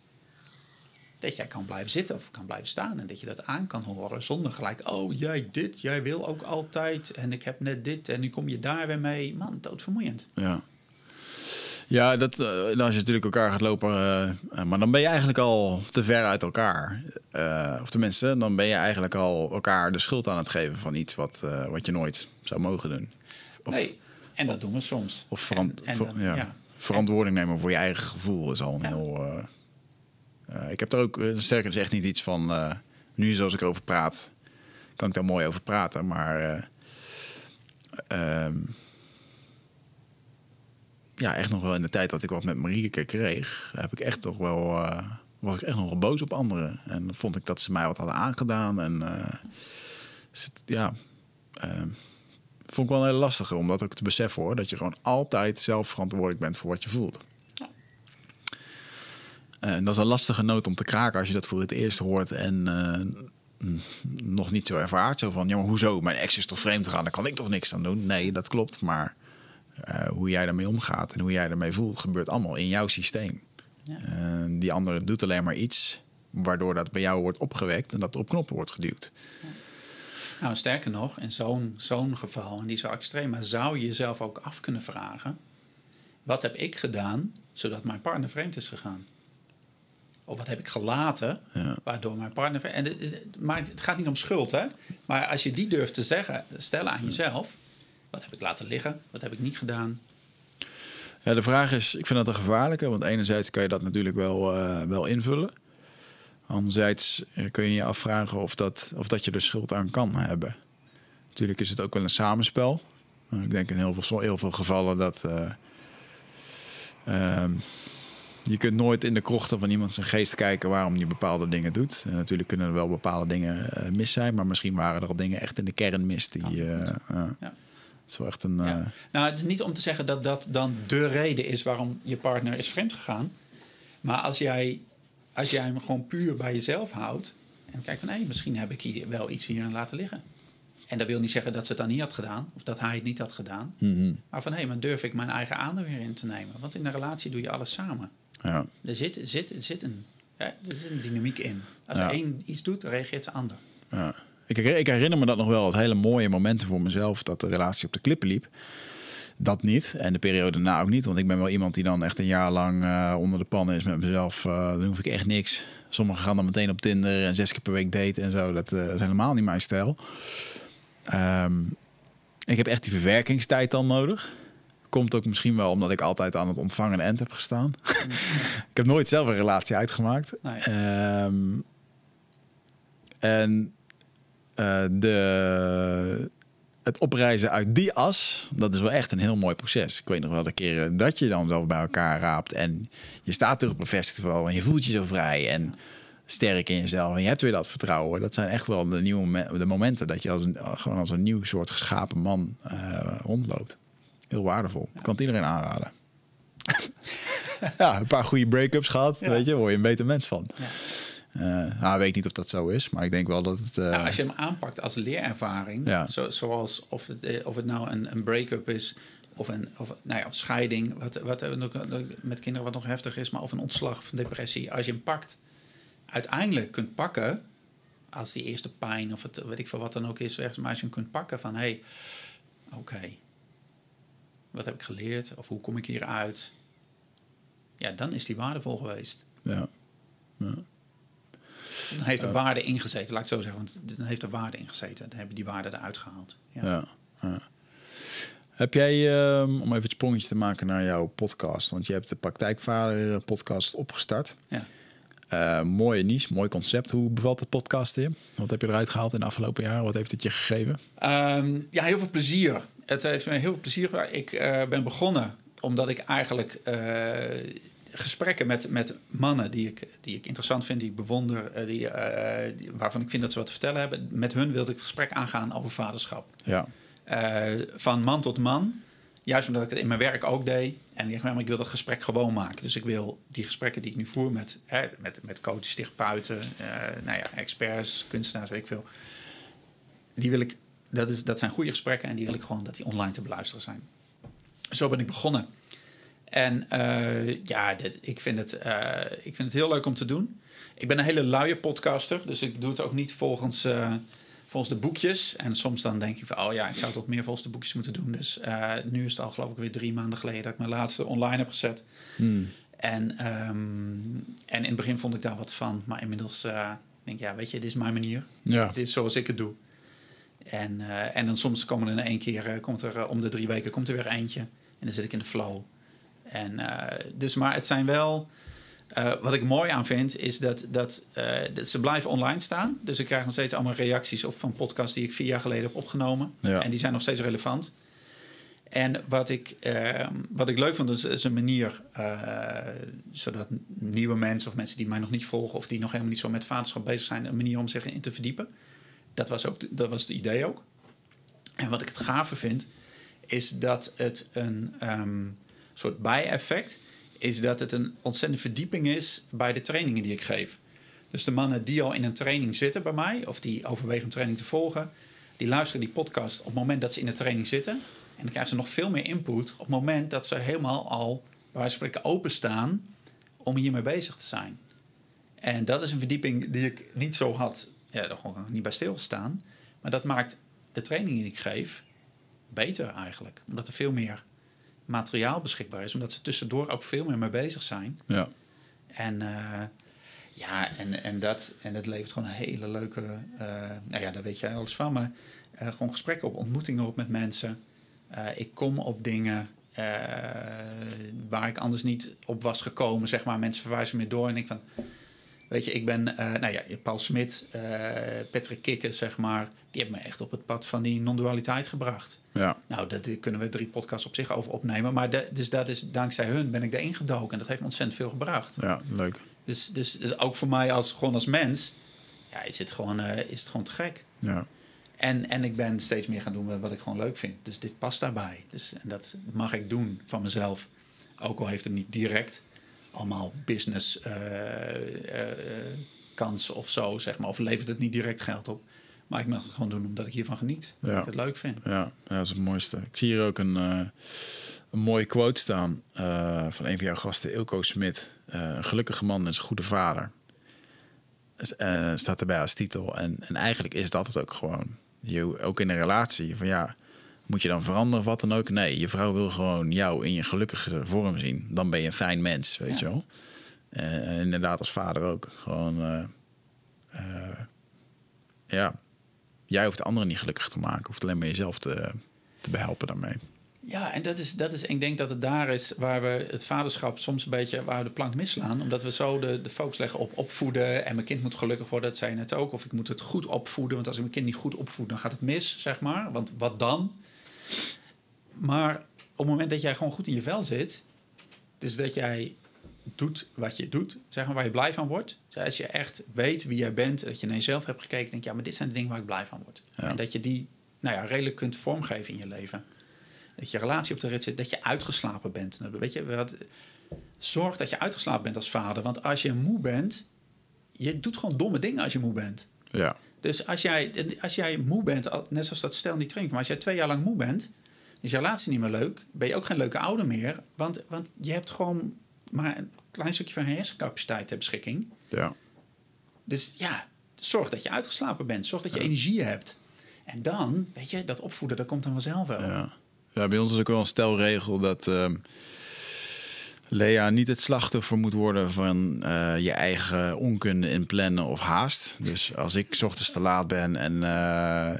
dat jij kan blijven zitten of kan blijven staan en dat je dat aan kan horen zonder gelijk, oh jij dit, jij wil ook altijd en ik heb net dit en nu kom je daar weer mee. Man, doodvermoeiend. Ja. Ja, dat, eh, als je natuurlijk elkaar gaat lopen, eh, eh, maar dan ben je eigenlijk al te ver uit elkaar. Eh, of tenminste, dan ben je eigenlijk al elkaar de schuld aan het geven van iets wat, wat je nooit zou mogen doen. Of, nee, en dat doen we soms. of verant- En- en ver- dan- ja. ja. verantwoording nemen voor je eigen gevoel is al een Ja. heel. ik heb er ook, sterker is echt niet iets van. nu, zoals ik erover praat, kan ik daar mooi over praten, maar. eh, ehm, ja, echt nog wel in de tijd dat ik wat met Marieke kreeg, heb ik echt toch wel. eh, was ik echt nog wel boos op anderen. En vond ik dat ze mij wat hadden aangedaan. En eh, dus het- ja. ehm, vond ik wel een hele lastige om dat ook te beseffen hoor. Dat je gewoon altijd zelf verantwoordelijk bent voor wat je voelt. Ja. En dat is een lastige noot om te kraken als je dat voor het eerst hoort en eh, nog niet zo ervaart. Zo van, ja, maar hoezo? Mijn ex is toch vreemd gegaan, daar kan ik toch niks aan doen? Nee, dat klopt. Maar eh, hoe jij daarmee omgaat en hoe jij daarmee voelt, gebeurt allemaal in jouw systeem. Ja. En die andere doet alleen maar iets waardoor dat bij jou wordt opgewekt en dat er op knoppen wordt geduwd. Nou, sterker nog, in zo'n zo'n geval, en die zo extreem, maar zou je jezelf ook af kunnen vragen: wat heb ik gedaan zodat mijn partner vreemd is gegaan? Of wat heb ik gelaten Ja. waardoor mijn partner. En het, het- maar het gaat niet om schuld, hè? Maar als je die durft te zeggen, stellen aan jezelf: wat heb ik laten liggen? Wat heb ik niet gedaan? Ja, de vraag is, ik vind dat een gevaarlijke, want enerzijds kan je dat natuurlijk wel, eh, wel invullen. Anderzijds eh, kun je je afvragen of dat, of dat je er schuld aan kan hebben. Natuurlijk is het ook wel een samenspel. Ik denk in heel veel, heel veel gevallen dat. eh, ehm, je kunt nooit in de krochten van iemand zijn geest kijken waarom die bepaalde dingen doet. En natuurlijk kunnen er wel bepaalde dingen mis zijn, maar misschien waren er al dingen echt in de kern mis. Die, Ja. Het is echt een. eh, Ja. Nou, het is niet om te zeggen dat dat dan de reden is waarom je partner is vreemd gegaan. Maar als jij, als jij hem gewoon puur bij jezelf houdt. En kijkt van, hé, misschien heb ik hier wel iets hierin laten liggen. En dat wil niet zeggen dat ze het dan niet had gedaan. Of dat hij het niet had gedaan. mhm. Maar van, hé, maar durf ik mijn eigen aandeel hierin te nemen? Want in een relatie doe je alles samen. ja. Er zit, zit, zit, een, hè, er zit een dynamiek in. Als Ja. de een iets doet, dan reageert de ander. Ja. Ik, ik herinner me dat nog wel als hele mooie momenten voor mezelf dat de relatie op de klippen liep. Dat niet. En de periode daarna ook niet. Want ik ben wel iemand die dan echt een jaar lang eh, onder de pannen is met mezelf. Eh, dan hoef ik echt niks. Sommigen gaan dan meteen op Tinder en zes keer per week daten en zo. Dat eh, is helemaal niet mijn stijl. Ehm, ik heb echt die verwerkingstijd dan nodig. Komt ook misschien wel omdat ik altijd aan het ontvangen end heb gestaan. [LAUGHS] ik heb nooit zelf een relatie uitgemaakt. Nee. Ehm, en de, het opreizen uit die as, dat is wel echt een heel mooi proces. Ik weet nog wel de keren dat je dan zo bij elkaar raapt en je staat terug op een festival en je voelt je zo vrij en sterk in jezelf en je hebt weer dat vertrouwen. Dat zijn echt wel de, nieuwe de momenten dat je als een, gewoon als een nieuw soort geschapen man eh, rondloopt. Heel waardevol. Kan het iedereen aanraden. [LAUGHS] ja, een paar goede break-ups gehad, Ja. weet je, word je een beter mens van. Ja. Eh, nou, ik weet niet of dat zo is, maar ik denk wel dat het. eh, Nou, als je hem aanpakt als leerervaring, Ja. zo, zoals of het, eh, of het nou een, een break-up is of een of, nou ja, of scheiding, wat, wat eh, met kinderen wat nog heftig is, maar of een ontslag of een depressie. Als je hem pakt, uiteindelijk kunt pakken, als die eerste pijn of het weet ik veel wat dan ook is, maar als je hem kunt pakken van hé, hey, oké, wat heb ik geleerd of hoe kom ik hieruit? Ja, dan is die waardevol geweest. ja. Dan heeft er waarde ingezeten, laat ik het zo zeggen. Want dan heeft er waarde ingezeten. Dan hebben die waarde eruit gehaald. Ja. Ja, ja. Heb jij, ehm, om even het sprongetje te maken naar jouw podcast, want je hebt de Praktijkvader podcast opgestart. Ja. Eh, mooie niche, mooi concept. Hoe bevalt het podcast je? Wat heb je eruit gehaald in de afgelopen jaren? Wat heeft het je gegeven? Ehm, ja, heel veel plezier. Het heeft me heel veel plezier. Ik eh, ben begonnen omdat ik eigenlijk eh, gesprekken met, met mannen die ik, die ik interessant vind, die ik bewonder, eh, die, eh, die- waarvan ik vind dat ze wat te vertellen hebben. Met hun wilde ik het gesprek aangaan over vaderschap. Ja, Eh, van man tot man. Juist omdat ik het in mijn werk ook deed. En ik maar ik wil dat gesprek gewoon maken. Dus ik wil die gesprekken die ik nu voer met, hè, met, met coaches, therapeuten, nou ja, experts, kunstenaars, weet ik veel. Die wil ik, dat, is, dat zijn goede gesprekken en die wil ik gewoon dat die online te beluisteren zijn. Zo ben ik begonnen. En eh, ja, dit, ik, vind het, eh, ik vind het heel leuk om te doen. Ik ben een hele luie podcaster, dus ik doe het ook niet volgens, eh, volgens de boekjes. En soms dan denk ik van, oh ja, ik zou het wat meer volgens de boekjes moeten doen. Dus nu is het al geloof ik weer drie maanden geleden dat ik mijn laatste online heb gezet. En, ehm, en in het begin vond ik daar wat van, maar inmiddels denk ik, ja, weet je, dit is mijn manier. Ja. Dit is zoals ik het doe. En, en dan soms komen er in één keer, komt er om de drie weken komt er weer eentje. En dan zit ik in de flow. En, eh, dus, maar het zijn wel, eh, wat ik mooi aan vind, is dat, dat, eh, dat ze blijven online staan. Dus ik krijg nog steeds allemaal reacties op van podcasts die ik vier jaar geleden heb opgenomen. Ja. En die zijn nog steeds relevant. En wat ik, eh, wat ik leuk vond, is, is een manier zodat nieuwe mensen of mensen die mij nog niet volgen of die nog helemaal niet zo met vaderschap bezig zijn, een manier om zich in te verdiepen. Dat was, ook, dat was het idee ook. En wat ik het gave vind, is dat het een ehm, soort bijeffect is dat het een ontzettende verdieping is bij de trainingen die ik geef. Dus de mannen die al in een training zitten bij mij, of die overwegen een training te volgen, die luisteren die podcast op het moment dat ze in de training zitten. En dan krijgen ze nog veel meer input op het moment dat ze helemaal al, bij wijze spreken, openstaan om hiermee bezig te zijn. En dat is een verdieping die ik niet zo had, ja, daar gewoon niet bij stilstaan. Maar dat maakt de training die ik geef beter eigenlijk. Omdat er veel meer materiaal beschikbaar is. Omdat ze tussendoor ook veel meer mee bezig zijn. ja. En eh, ja, en, en, dat, en dat levert gewoon een hele leuke... eh, nou ja, daar weet jij alles van. Maar eh, gewoon gesprekken op, ontmoetingen op met mensen. Ik kom op dingen waar ik anders niet op was gekomen. Zeg maar, mensen verwijzen me door en ik van... Weet je, ik ben, eh, nou ja, Paul Smit, eh, Patrick Kikken, zeg maar, die hebben me echt op het pad van die non-dualiteit gebracht. Ja. Nou, daar kunnen we drie podcasts op zich over opnemen. Maar de, dus dat is, dankzij hun ben ik erin gedoken. En dat heeft me ontzettend veel gebracht. Ja, leuk. Dus, dus, dus ook voor mij als, gewoon als mens, ja, is het gewoon, eh, is het gewoon te gek. Ja. En, en ik ben steeds meer gaan doen wat ik gewoon leuk vind. Dus dit past daarbij. Dus, en dat mag ik doen van mezelf. Ook al heeft het niet direct allemaal business eh, kansen of zo, zeg maar. Of levert het niet direct geld op. Maar ik mag het gewoon doen omdat ik hiervan geniet. Ja. Dat ik het leuk vind. Ja, ja, dat is het mooiste. Ik zie hier ook een, een mooie quote staan van een van jouw gasten, Ilko Smit. Een gelukkige man is een goede vader. Staat erbij als titel. En, en eigenlijk is dat het ook gewoon. Je, ook in een relatie. Van ja, moet je dan veranderen of wat dan ook? Nee, je vrouw wil gewoon jou in je gelukkige vorm zien. Dan ben je een fijn mens, weet Ja. je wel. Eh, en inderdaad als vader ook. Gewoon, eh, eh, ja, jij hoeft de anderen niet gelukkig te maken. Hoeft alleen maar jezelf te, te behelpen daarmee. Ja, en dat is, dat is, ik denk dat het daar is waar we het vaderschap soms een beetje waar we de plank misslaan. Omdat we zo de, de focus leggen op opvoeden. En mijn kind moet gelukkig worden, dat zei je net ook. Of ik moet het goed opvoeden. Want als ik mijn kind niet goed opvoed, dan gaat het mis, zeg maar. Want wat dan? Maar op het moment dat jij gewoon goed in je vel zit. Dus dat jij doet wat je doet, zeg maar, waar je blij van wordt. Dus als je echt weet wie jij bent, dat je naar jezelf hebt gekeken, denk je, ja, maar dit zijn de dingen waar ik blij van word. Ja. En dat je die, nou ja, redelijk kunt vormgeven in je leven. Dat je relatie op de rit zit, dat je uitgeslapen bent. Weet je, wat, zorg dat je uitgeslapen bent als vader. Want als je moe bent, je doet gewoon domme dingen als je moe bent. Ja, Dus als jij, als jij moe bent, net zoals dat stel in die training, maar als jij twee jaar lang moe bent, is je relatie niet meer leuk, ben je ook geen leuke ouder meer. Want, want je hebt gewoon maar een klein stukje van je hersencapaciteit ter beschikking. ja, Dus ja, zorg dat je uitgeslapen bent. Zorg dat je energie hebt. En dan, weet je, dat opvoeden, dat komt dan vanzelf wel. ja. ja, bij ons is ook wel een stelregel dat ehm, Lea niet het slachtoffer moet worden van eh, je eigen onkunde in plannen of haast. Dus als ik ochtends te laat ben en eh,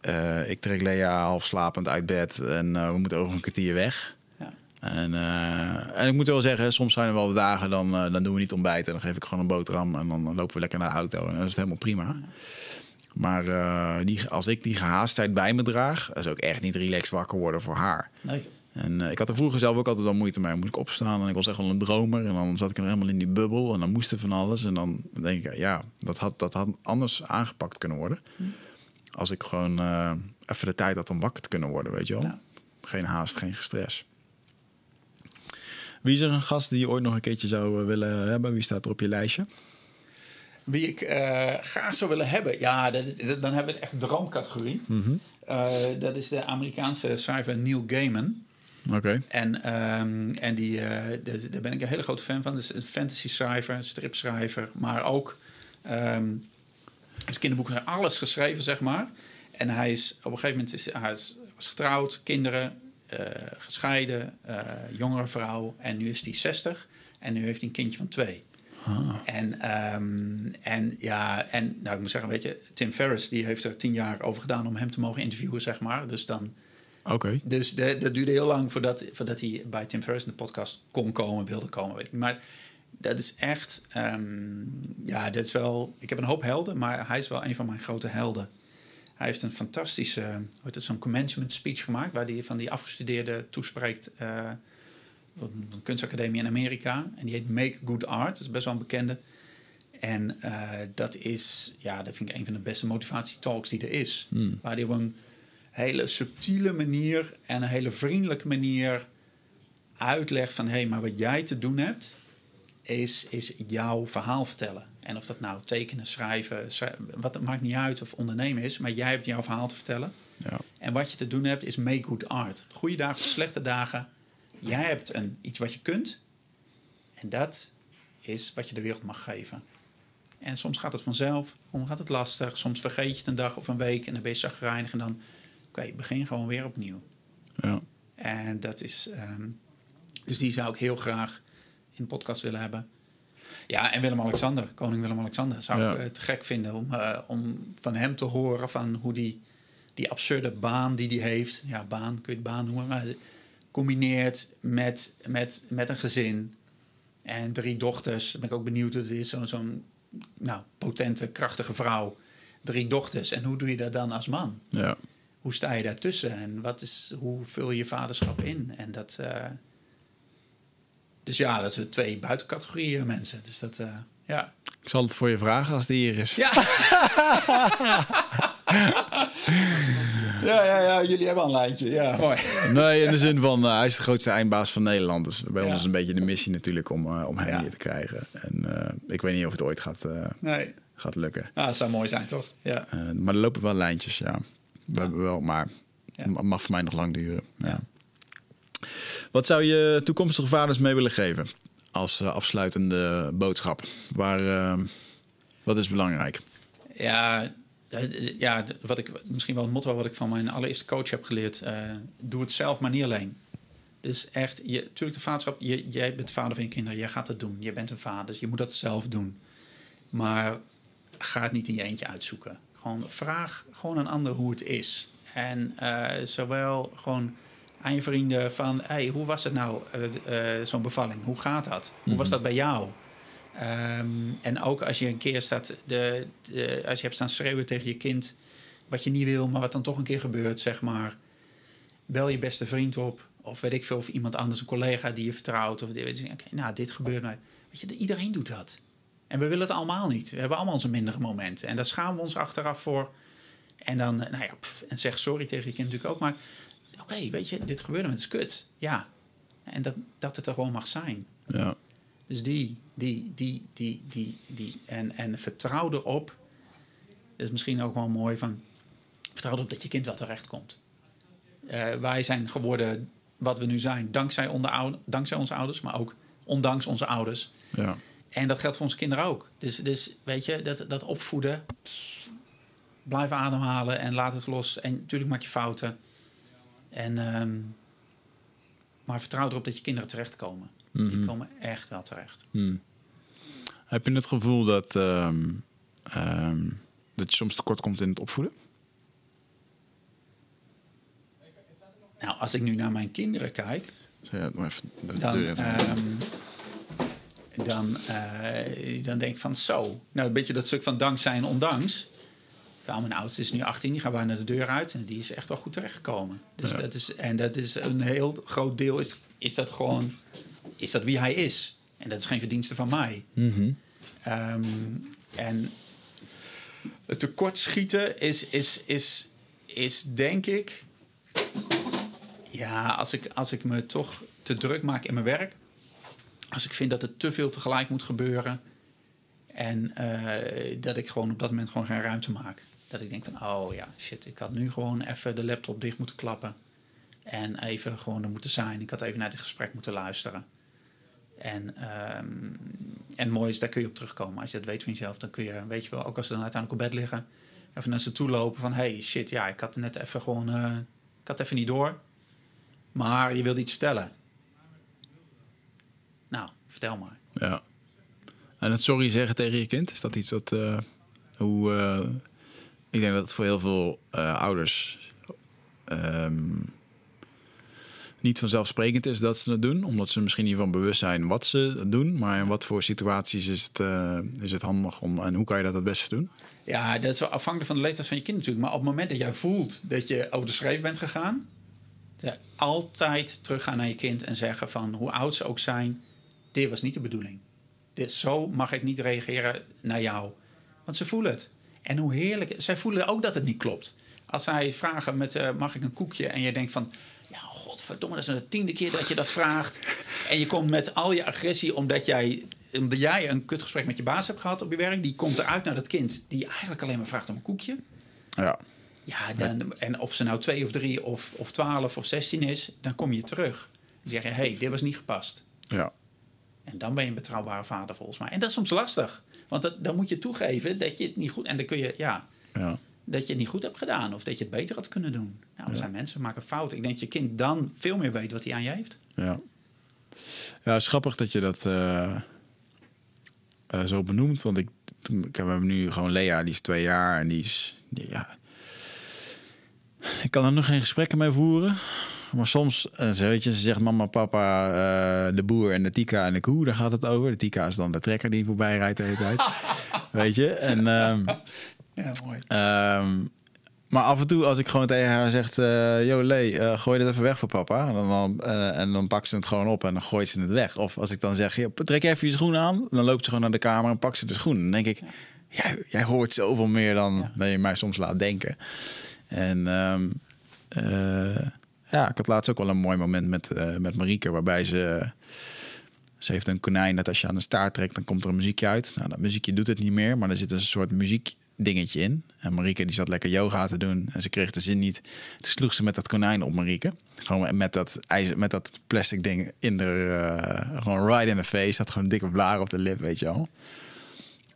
eh, ik trek Lea half slapend uit bed en we moeten over een kwartier weg. Ja. En, en ik moet wel zeggen, soms zijn er wel dagen, dan, dan doen we niet ontbijten. Dan geef ik gewoon een boterham en dan lopen we lekker naar de auto. En dan is het helemaal prima. Maar die, als ik die gehaastheid bij me draag, dat is ook echt niet relaxed wakker worden voor haar. Nee. En eh, ik had er vroeger zelf ook altijd al moeite mee. Moest ik opstaan en ik was echt wel een dromer. En dan zat ik er helemaal in die bubbel en dan moest er van alles. En dan denk ik, ja, dat had, dat had anders aangepakt kunnen worden. Als ik gewoon eh, even de tijd had om wakker te kunnen worden, weet je wel. Ja. Geen haast, geen stress. Wie is er een gast die je ooit nog een keertje zou eh, willen hebben? Wie staat er op je lijstje? Wie ik eh, graag zou willen hebben, ja, dat is, dat- dan hebben we het echt droomcategorie. Eh, dat is de Amerikaanse schrijver Neil Gaiman. Oké. En, ehm, en die, eh, daar- ben ik een hele grote fan van. Dus een fantasy schrijver, een stripschrijver, maar ook heeft kinderboeken alles geschreven, zeg maar. En hij is op een gegeven moment is, hij is, was getrouwd, kinderen, eh, gescheiden, eh, jongere vrouw. En nu is hij 60 en nu heeft hij een kindje van twee. En, ehm, en ja, en nou, ik moet zeggen, weet je, Tim Ferriss die heeft er tien jaar over gedaan om hem te mogen interviewen, zeg maar. Dus dan Oké. dus de, dat duurde heel lang voordat, voordat hij bij Tim Ferriss in de podcast kon komen, wilde komen. Weet ik. Maar dat is echt, ehm, ja, dat is wel. Ik heb een hoop helden, maar hij is wel een van mijn grote helden. Hij heeft een fantastische, hoe heet het, zo'n commencement speech gemaakt, waar hij van die afgestudeerden toespreekt. eh, op een kunstacademie in Amerika. En die heet Make Good Art. Dat is best wel een bekende. En eh, dat is, ja, dat vind ik een van de beste motivatietalks die er is. Waar hij op een hele subtiele manier en een hele vriendelijke manier uitlegt van... hé, hey, maar wat jij te doen hebt, is, is jouw verhaal vertellen. En of dat nou tekenen, schrijven, schrij- wat het maakt niet uit of ondernemen is... maar jij hebt jouw verhaal te vertellen. Ja. En wat je te doen hebt, is make good art. Goede dagen, slechte dagen. Jij hebt een, iets wat je kunt. En dat is wat je de wereld mag geven. En soms gaat het vanzelf, soms gaat het lastig. Soms vergeet je het een dag of een week en dan ben je zagrijnig. En dan, oké, begin gewoon weer opnieuw. Ja. En dat is, ehm, dus die zou ik heel graag in de podcast willen hebben. Ja, en Willem-Alexander, koning Willem-Alexander, zou Ja. ik eh, te gek vinden om, eh, om van hem te horen van hoe die, die absurde baan die hij heeft, ja, baan kun je het baan noemen, maar combineert met, met, met een gezin, En drie dochters. Ben ik ook benieuwd hoe het is. Zo'n zo'n nou, potente, krachtige vrouw. Drie dochters. En hoe doe je dat dan als man? Ja. Hoe sta je daartussen? En wat is, hoe vul je je vaderschap in? En dat... eh, dus ja, dat zijn twee buitencategorieën mensen. Dus dat... eh, ja. Ik zal het voor je vragen als die hier is. Ja. [LAUGHS] ja, ja, ja, jullie hebben al een lijntje. Ja, mooi. Nee, in de zin van eh, hij is de grootste eindbaas van Nederland. Dus bij Ja. ons is een beetje de missie natuurlijk om, om hem Ja. hier te krijgen. En ik weet niet of het ooit gaat, Nee. gaat lukken. Ah, dat zou mooi zijn, toch? Ja. Maar er lopen wel lijntjes, ja. We hebben wel, maar het mag voor mij nog lang duren. Wat zou je toekomstige vaders mee willen geven als eh, afsluitende boodschap? Waar, eh, wat is belangrijk? Ja, eh, ja, wat ik, misschien wel het motto wat ik van mijn allereerste coach heb geleerd. doe het zelf, maar niet alleen. Dus echt, je, natuurlijk de vaderschap, je, jij bent de vader van je kinderen. Jij gaat het doen. Je bent een vader, dus je moet dat zelf doen. Maar ga het niet in je eentje uitzoeken. Gewoon vraag gewoon een ander hoe het is. En eh, zowel gewoon aan je vrienden van... Hey, hoe was het nou, eh, eh, zo'n bevalling? Hoe gaat dat? Hoe was dat bij jou? Ehm, en ook als je een keer staat... De, de- als je hebt staan schreeuwen tegen je kind... wat je niet wil, maar wat dan toch een keer gebeurt, zeg maar... bel je beste vriend op... of weet ik veel, of iemand anders, een collega die je vertrouwt... of je, oké, nou, dit gebeurt mij. Weet je, iedereen doet dat. En we willen het allemaal niet. We hebben allemaal onze mindere momenten. En daar schamen we ons achteraf voor. En dan, eh, nou ja, pff, en zeg sorry tegen je kind natuurlijk ook. Maar oké, weet je, dit gebeurde met is kut. Ja. En dat, dat het er gewoon mag zijn. Ja. Dus die, die, die, die, die, die. En, en vertrouw erop. Dat is misschien ook wel mooi van. Vertrouw erop dat je kind wel terecht komt. Eh, wij zijn geworden wat we nu zijn. Dankzij, onderou- dankzij onze ouders, maar ook ondanks onze ouders. Ja. En dat geldt voor onze kinderen ook. Dus, dus weet je, dat, dat opvoeden. Blijf ademhalen en laat het los. En natuurlijk maak je fouten. En, ehm, maar vertrouw erop dat je kinderen terechtkomen. Die komen echt wel terecht. Hmm. Heb je het gevoel dat, ehm, ehm, dat je soms tekort komt in het opvoeden? Nou, als ik nu naar mijn kinderen kijk, Ja, maar even dan, dan, eh, dan denk ik van zo. Nou, een beetje dat stuk van dankzij en ondanks. Nou, mijn oudste is nu 18, die gaat bijna de deur uit. En die is echt wel goed terechtgekomen. Dus Ja. dat is, en dat is een heel groot deel, is, is dat gewoon is dat wie hij is. En dat is geen verdienste van mij. Mhm. Ehm, en het tekortschieten is, is, is, is denk ik... Ja, als ik, als ik me toch te druk maak in mijn werk... als ik vind dat er te veel tegelijk moet gebeuren... en eh, dat ik gewoon op dat moment gewoon geen ruimte maak. Dat ik denk van, oh ja, shit, ik had nu gewoon even de laptop dicht moeten klappen... en even gewoon er moeten zijn. Ik had even naar dit gesprek moeten luisteren. En, ehm, en mooi is, daar kun je op terugkomen. Als je dat weet van jezelf, dan kun je, weet je wel, ook als ze dan uiteindelijk op bed liggen, even naar ze toe lopen van, hey, shit, ja, ik had net even gewoon, eh, ik had even niet door. Maar je wilde iets vertellen. Nou, vertel maar. Ja. En het sorry zeggen tegen je kind, is dat iets dat... eh, hoe, eh, ik denk dat het voor heel veel eh, ouders... ehm, niet vanzelfsprekend is dat ze het doen. Omdat ze misschien niet van bewust zijn wat ze doen. Maar in wat voor situaties is het, is het handig om... En hoe kan je dat het beste doen? Ja, dat is wel afhankelijk van de leeftijd van je kind natuurlijk. Maar op het moment dat jij voelt dat je over de schreef bent gegaan... altijd teruggaan naar je kind en zeggen van hoe oud ze ook zijn... dit was niet de bedoeling. Dit, zo mag ik niet reageren naar jou. Want ze voelen het. En hoe heerlijk... Zij voelen ook dat het niet klopt. Als zij vragen met eh, mag ik een koekje... en je denkt van... Ja, godverdomme, dat is de tiende keer dat je dat vraagt. En je komt met al je agressie omdat jij, omdat jij een kutgesprek met je baas hebt gehad op je werk. Die komt eruit naar dat kind die eigenlijk alleen maar vraagt om een koekje. Ja. Ja, dan, en of ze nou twee of drie of, of twaalf of zestien is, dan kom je terug. Dan zeg je, hé, hey, dit was niet gepast. Ja. En dan ben je een betrouwbare vader volgens mij. En dat is soms lastig. Want dat, dan moet je toegeven dat je het niet goed... En dan kun je, ja, Ja. dat je het niet goed hebt gedaan. Of dat je het beter had kunnen doen. Nou, er zijn mensen die maken fouten. Ik denk dat je kind dan veel meer weet wat hij aan je heeft. Ja. Ja, het is grappig dat je dat eh, eh, zo benoemt. Want ik, ik heb nu gewoon Lea, die is twee jaar en die is. die- ja. Ik kan er nog geen gesprekken mee voeren. Maar soms, uh, weet je, ze zegt mama, papa, uh, de boer en de tika en de koe, daar gaat het over. De tika is dan de trekker die voorbij rijdt de hele tijd. [LAUGHS] weet je? En, um, ja, mooi. Um, maar af en toe, als ik gewoon tegen haar zeg: uh, Yo, Lee, uh, gooi dit even weg voor papa. En dan, uh, en dan pakt ze het gewoon op en dan gooit ze het weg. Of als ik dan zeg: Trek even je schoenen aan. Dan loopt ze gewoon naar de kamer en pakt ze de schoenen. Dan denk ik: jij, jij hoort zoveel meer dan, ja. dan je mij soms laat denken. En um, ja, ik had laatst ook wel een mooi moment met, met Marieke, waarbij ze. Ze heeft een konijn dat als je aan de staart trekt, dan komt er een muziekje uit. Nou, dat muziekje doet het niet meer, maar er zit een soort muziek dingetje in. En Marieke die zat lekker yoga te doen en ze kreeg de zin niet. Toen sloeg ze met dat konijn op Marieke. Gewoon met dat, ijzer, met dat plastic ding in de, uh, gewoon right in the face. Had gewoon dikke blaar op de lip, weet je wel.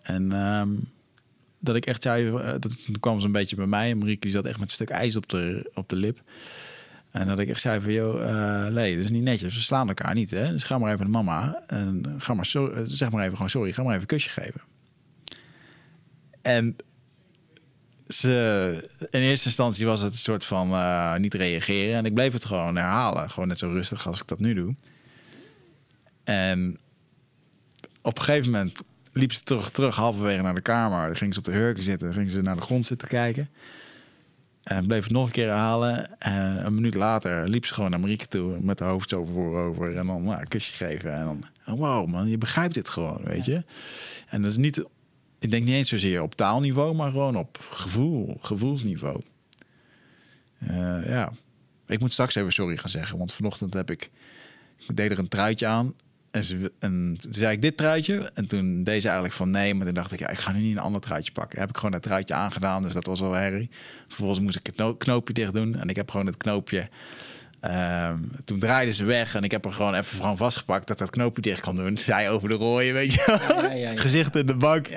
En um, dat ik echt zei, uh, dat, toen kwam ze een beetje bij mij. En Marieke die zat echt met een stuk ijs op de, op de lip. En dat ik echt zei van, joh, uh, nee, dat is niet netjes. We slaan elkaar niet, hè. Dus ga maar even naar mama. En ga maar, so zeg maar even gewoon sorry. Ga maar even een kusje geven. En ze, in eerste instantie was het een soort van uh, niet reageren. En ik bleef het gewoon herhalen. Gewoon net zo rustig als ik dat nu doe. En op een gegeven moment liep ze terug, terug halverwege naar de kamer. Dan ging ze op de hurken zitten. Ging ze naar de grond zitten kijken. En bleef het nog een keer herhalen. En een minuut later liep ze gewoon naar Marieke toe. Met haar hoofd zo voorover. En dan nou, een kusje geven. En dan, wow man, je begrijpt dit gewoon, weet je. En dat is niet ik denk niet eens zozeer op taalniveau, maar gewoon op gevoel, gevoelsniveau. Uh, ja, ik moet straks even sorry gaan zeggen, want vanochtend heb ik, ik deed er een truitje aan en, ze, en toen zei ik dit truitje en toen deed ze eigenlijk van nee, maar toen dacht ik ja, ik ga nu niet een ander truitje pakken. Heb ik gewoon dat truitje aangedaan, dus dat was wel herrie. Vervolgens moest ik het knoopje dicht doen en ik heb gewoon het knoopje Um, toen draaiden ze weg en ik heb er gewoon even van vastgepakt dat dat knoopje dicht kan doen. Zij over de rooien, weet je. Ja, ja, ja, [LAUGHS] Gezicht in de bank.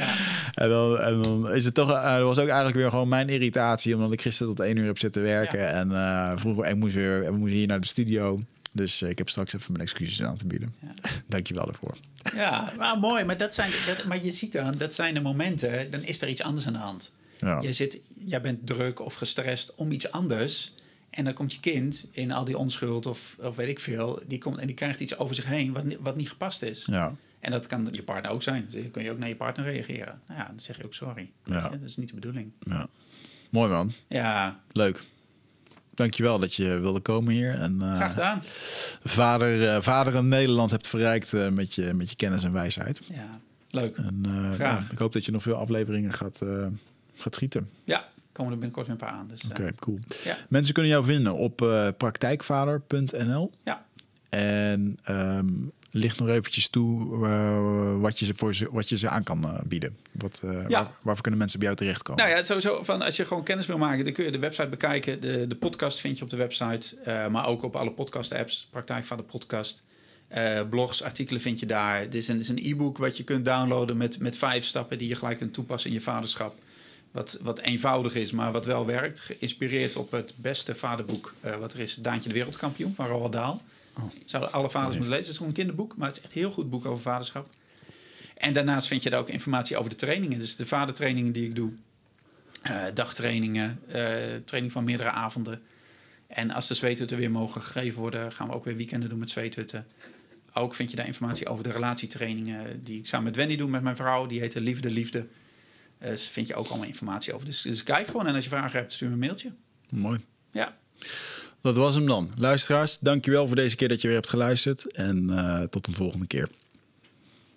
En, dan, en dan is het toch. Uh, was ook eigenlijk weer gewoon mijn irritatie, omdat ik gisteren tot één uur heb zitten werken. En uh, vroeger, ik moest weer, we moesten hier naar de studio. Dus uh, ik heb straks even mijn excuses aan te bieden. Ja. [LAUGHS] Dank je wel ervoor. Ja, maar mooi. Maar, dat zijn, dat, maar je ziet dan, dat zijn de momenten, dan is er iets anders aan de hand. Ja. Je zit, jij bent druk of gestrest om iets anders. En dan komt je kind in al die onschuld of, of weet ik veel, die komt en die krijgt iets over zich heen wat, wat niet gepast is. Ja. En dat kan je partner ook zijn. Dus dan kun je ook naar je partner reageren. Nou ja, dan zeg je ook sorry. Ja. Dat is niet de bedoeling. Ja. Mooi man. Ja. Leuk. Dankjewel dat je wilde komen hier. En, uh, Graag gedaan. Vader, uh, vader in Nederland hebt verrijkt uh, met, je, met je kennis en wijsheid. Ja, leuk. En, Graag. Ja, ik hoop dat je nog veel afleveringen gaat, gaat schieten. Ja, komen er binnenkort weer een paar aan. Dus, Oké, okay, cool. Ja. Mensen kunnen jou vinden op praktijkvader.nl. Ja. En um, ligt nog eventjes toe uh, wat, je ze voor ze, wat je ze aan kan uh, bieden. Wat, ja. waar, waarvoor kunnen mensen bij jou terechtkomen? Nou ja, sowieso van als je gewoon kennis wil maken, dan kun je de website bekijken. De, de podcast vind je op de website, maar ook op alle podcast-apps. Praktijkvader podcast. blogs, artikelen vind je daar. Dit is een, is een e-book wat je kunt downloaden met, met vijf stappen die je gelijk kunt toepassen in je vaderschap wat, wat eenvoudig is, maar wat wel werkt. Geïnspireerd op het beste vaderboek wat er is. Daantje de Wereldkampioen van Roald Dahl. Oh. Zouden alle vaders moeten lezen. Het is gewoon een kinderboek, maar het is echt een heel goed boek over vaderschap. En daarnaast vind je daar ook informatie over de trainingen. Dus de vadertrainingen die ik doe. Uh, dagtrainingen, uh, training van meerdere avonden. En als de zweethutten weer mogen gegeven worden, gaan we ook weer weekenden doen met zweethutten. Ook vind je daar informatie over de relatietrainingen die ik samen met Wendy doe met mijn vrouw. Die heet Liefde, Liefde. Dus vind je ook allemaal informatie over. Dus, dus, kijk gewoon en als je vragen hebt, stuur me een mailtje. Mooi. Ja. Dat was hem dan. Luisteraars, dankjewel voor deze keer dat je weer hebt geluisterd. En uh, tot een volgende keer.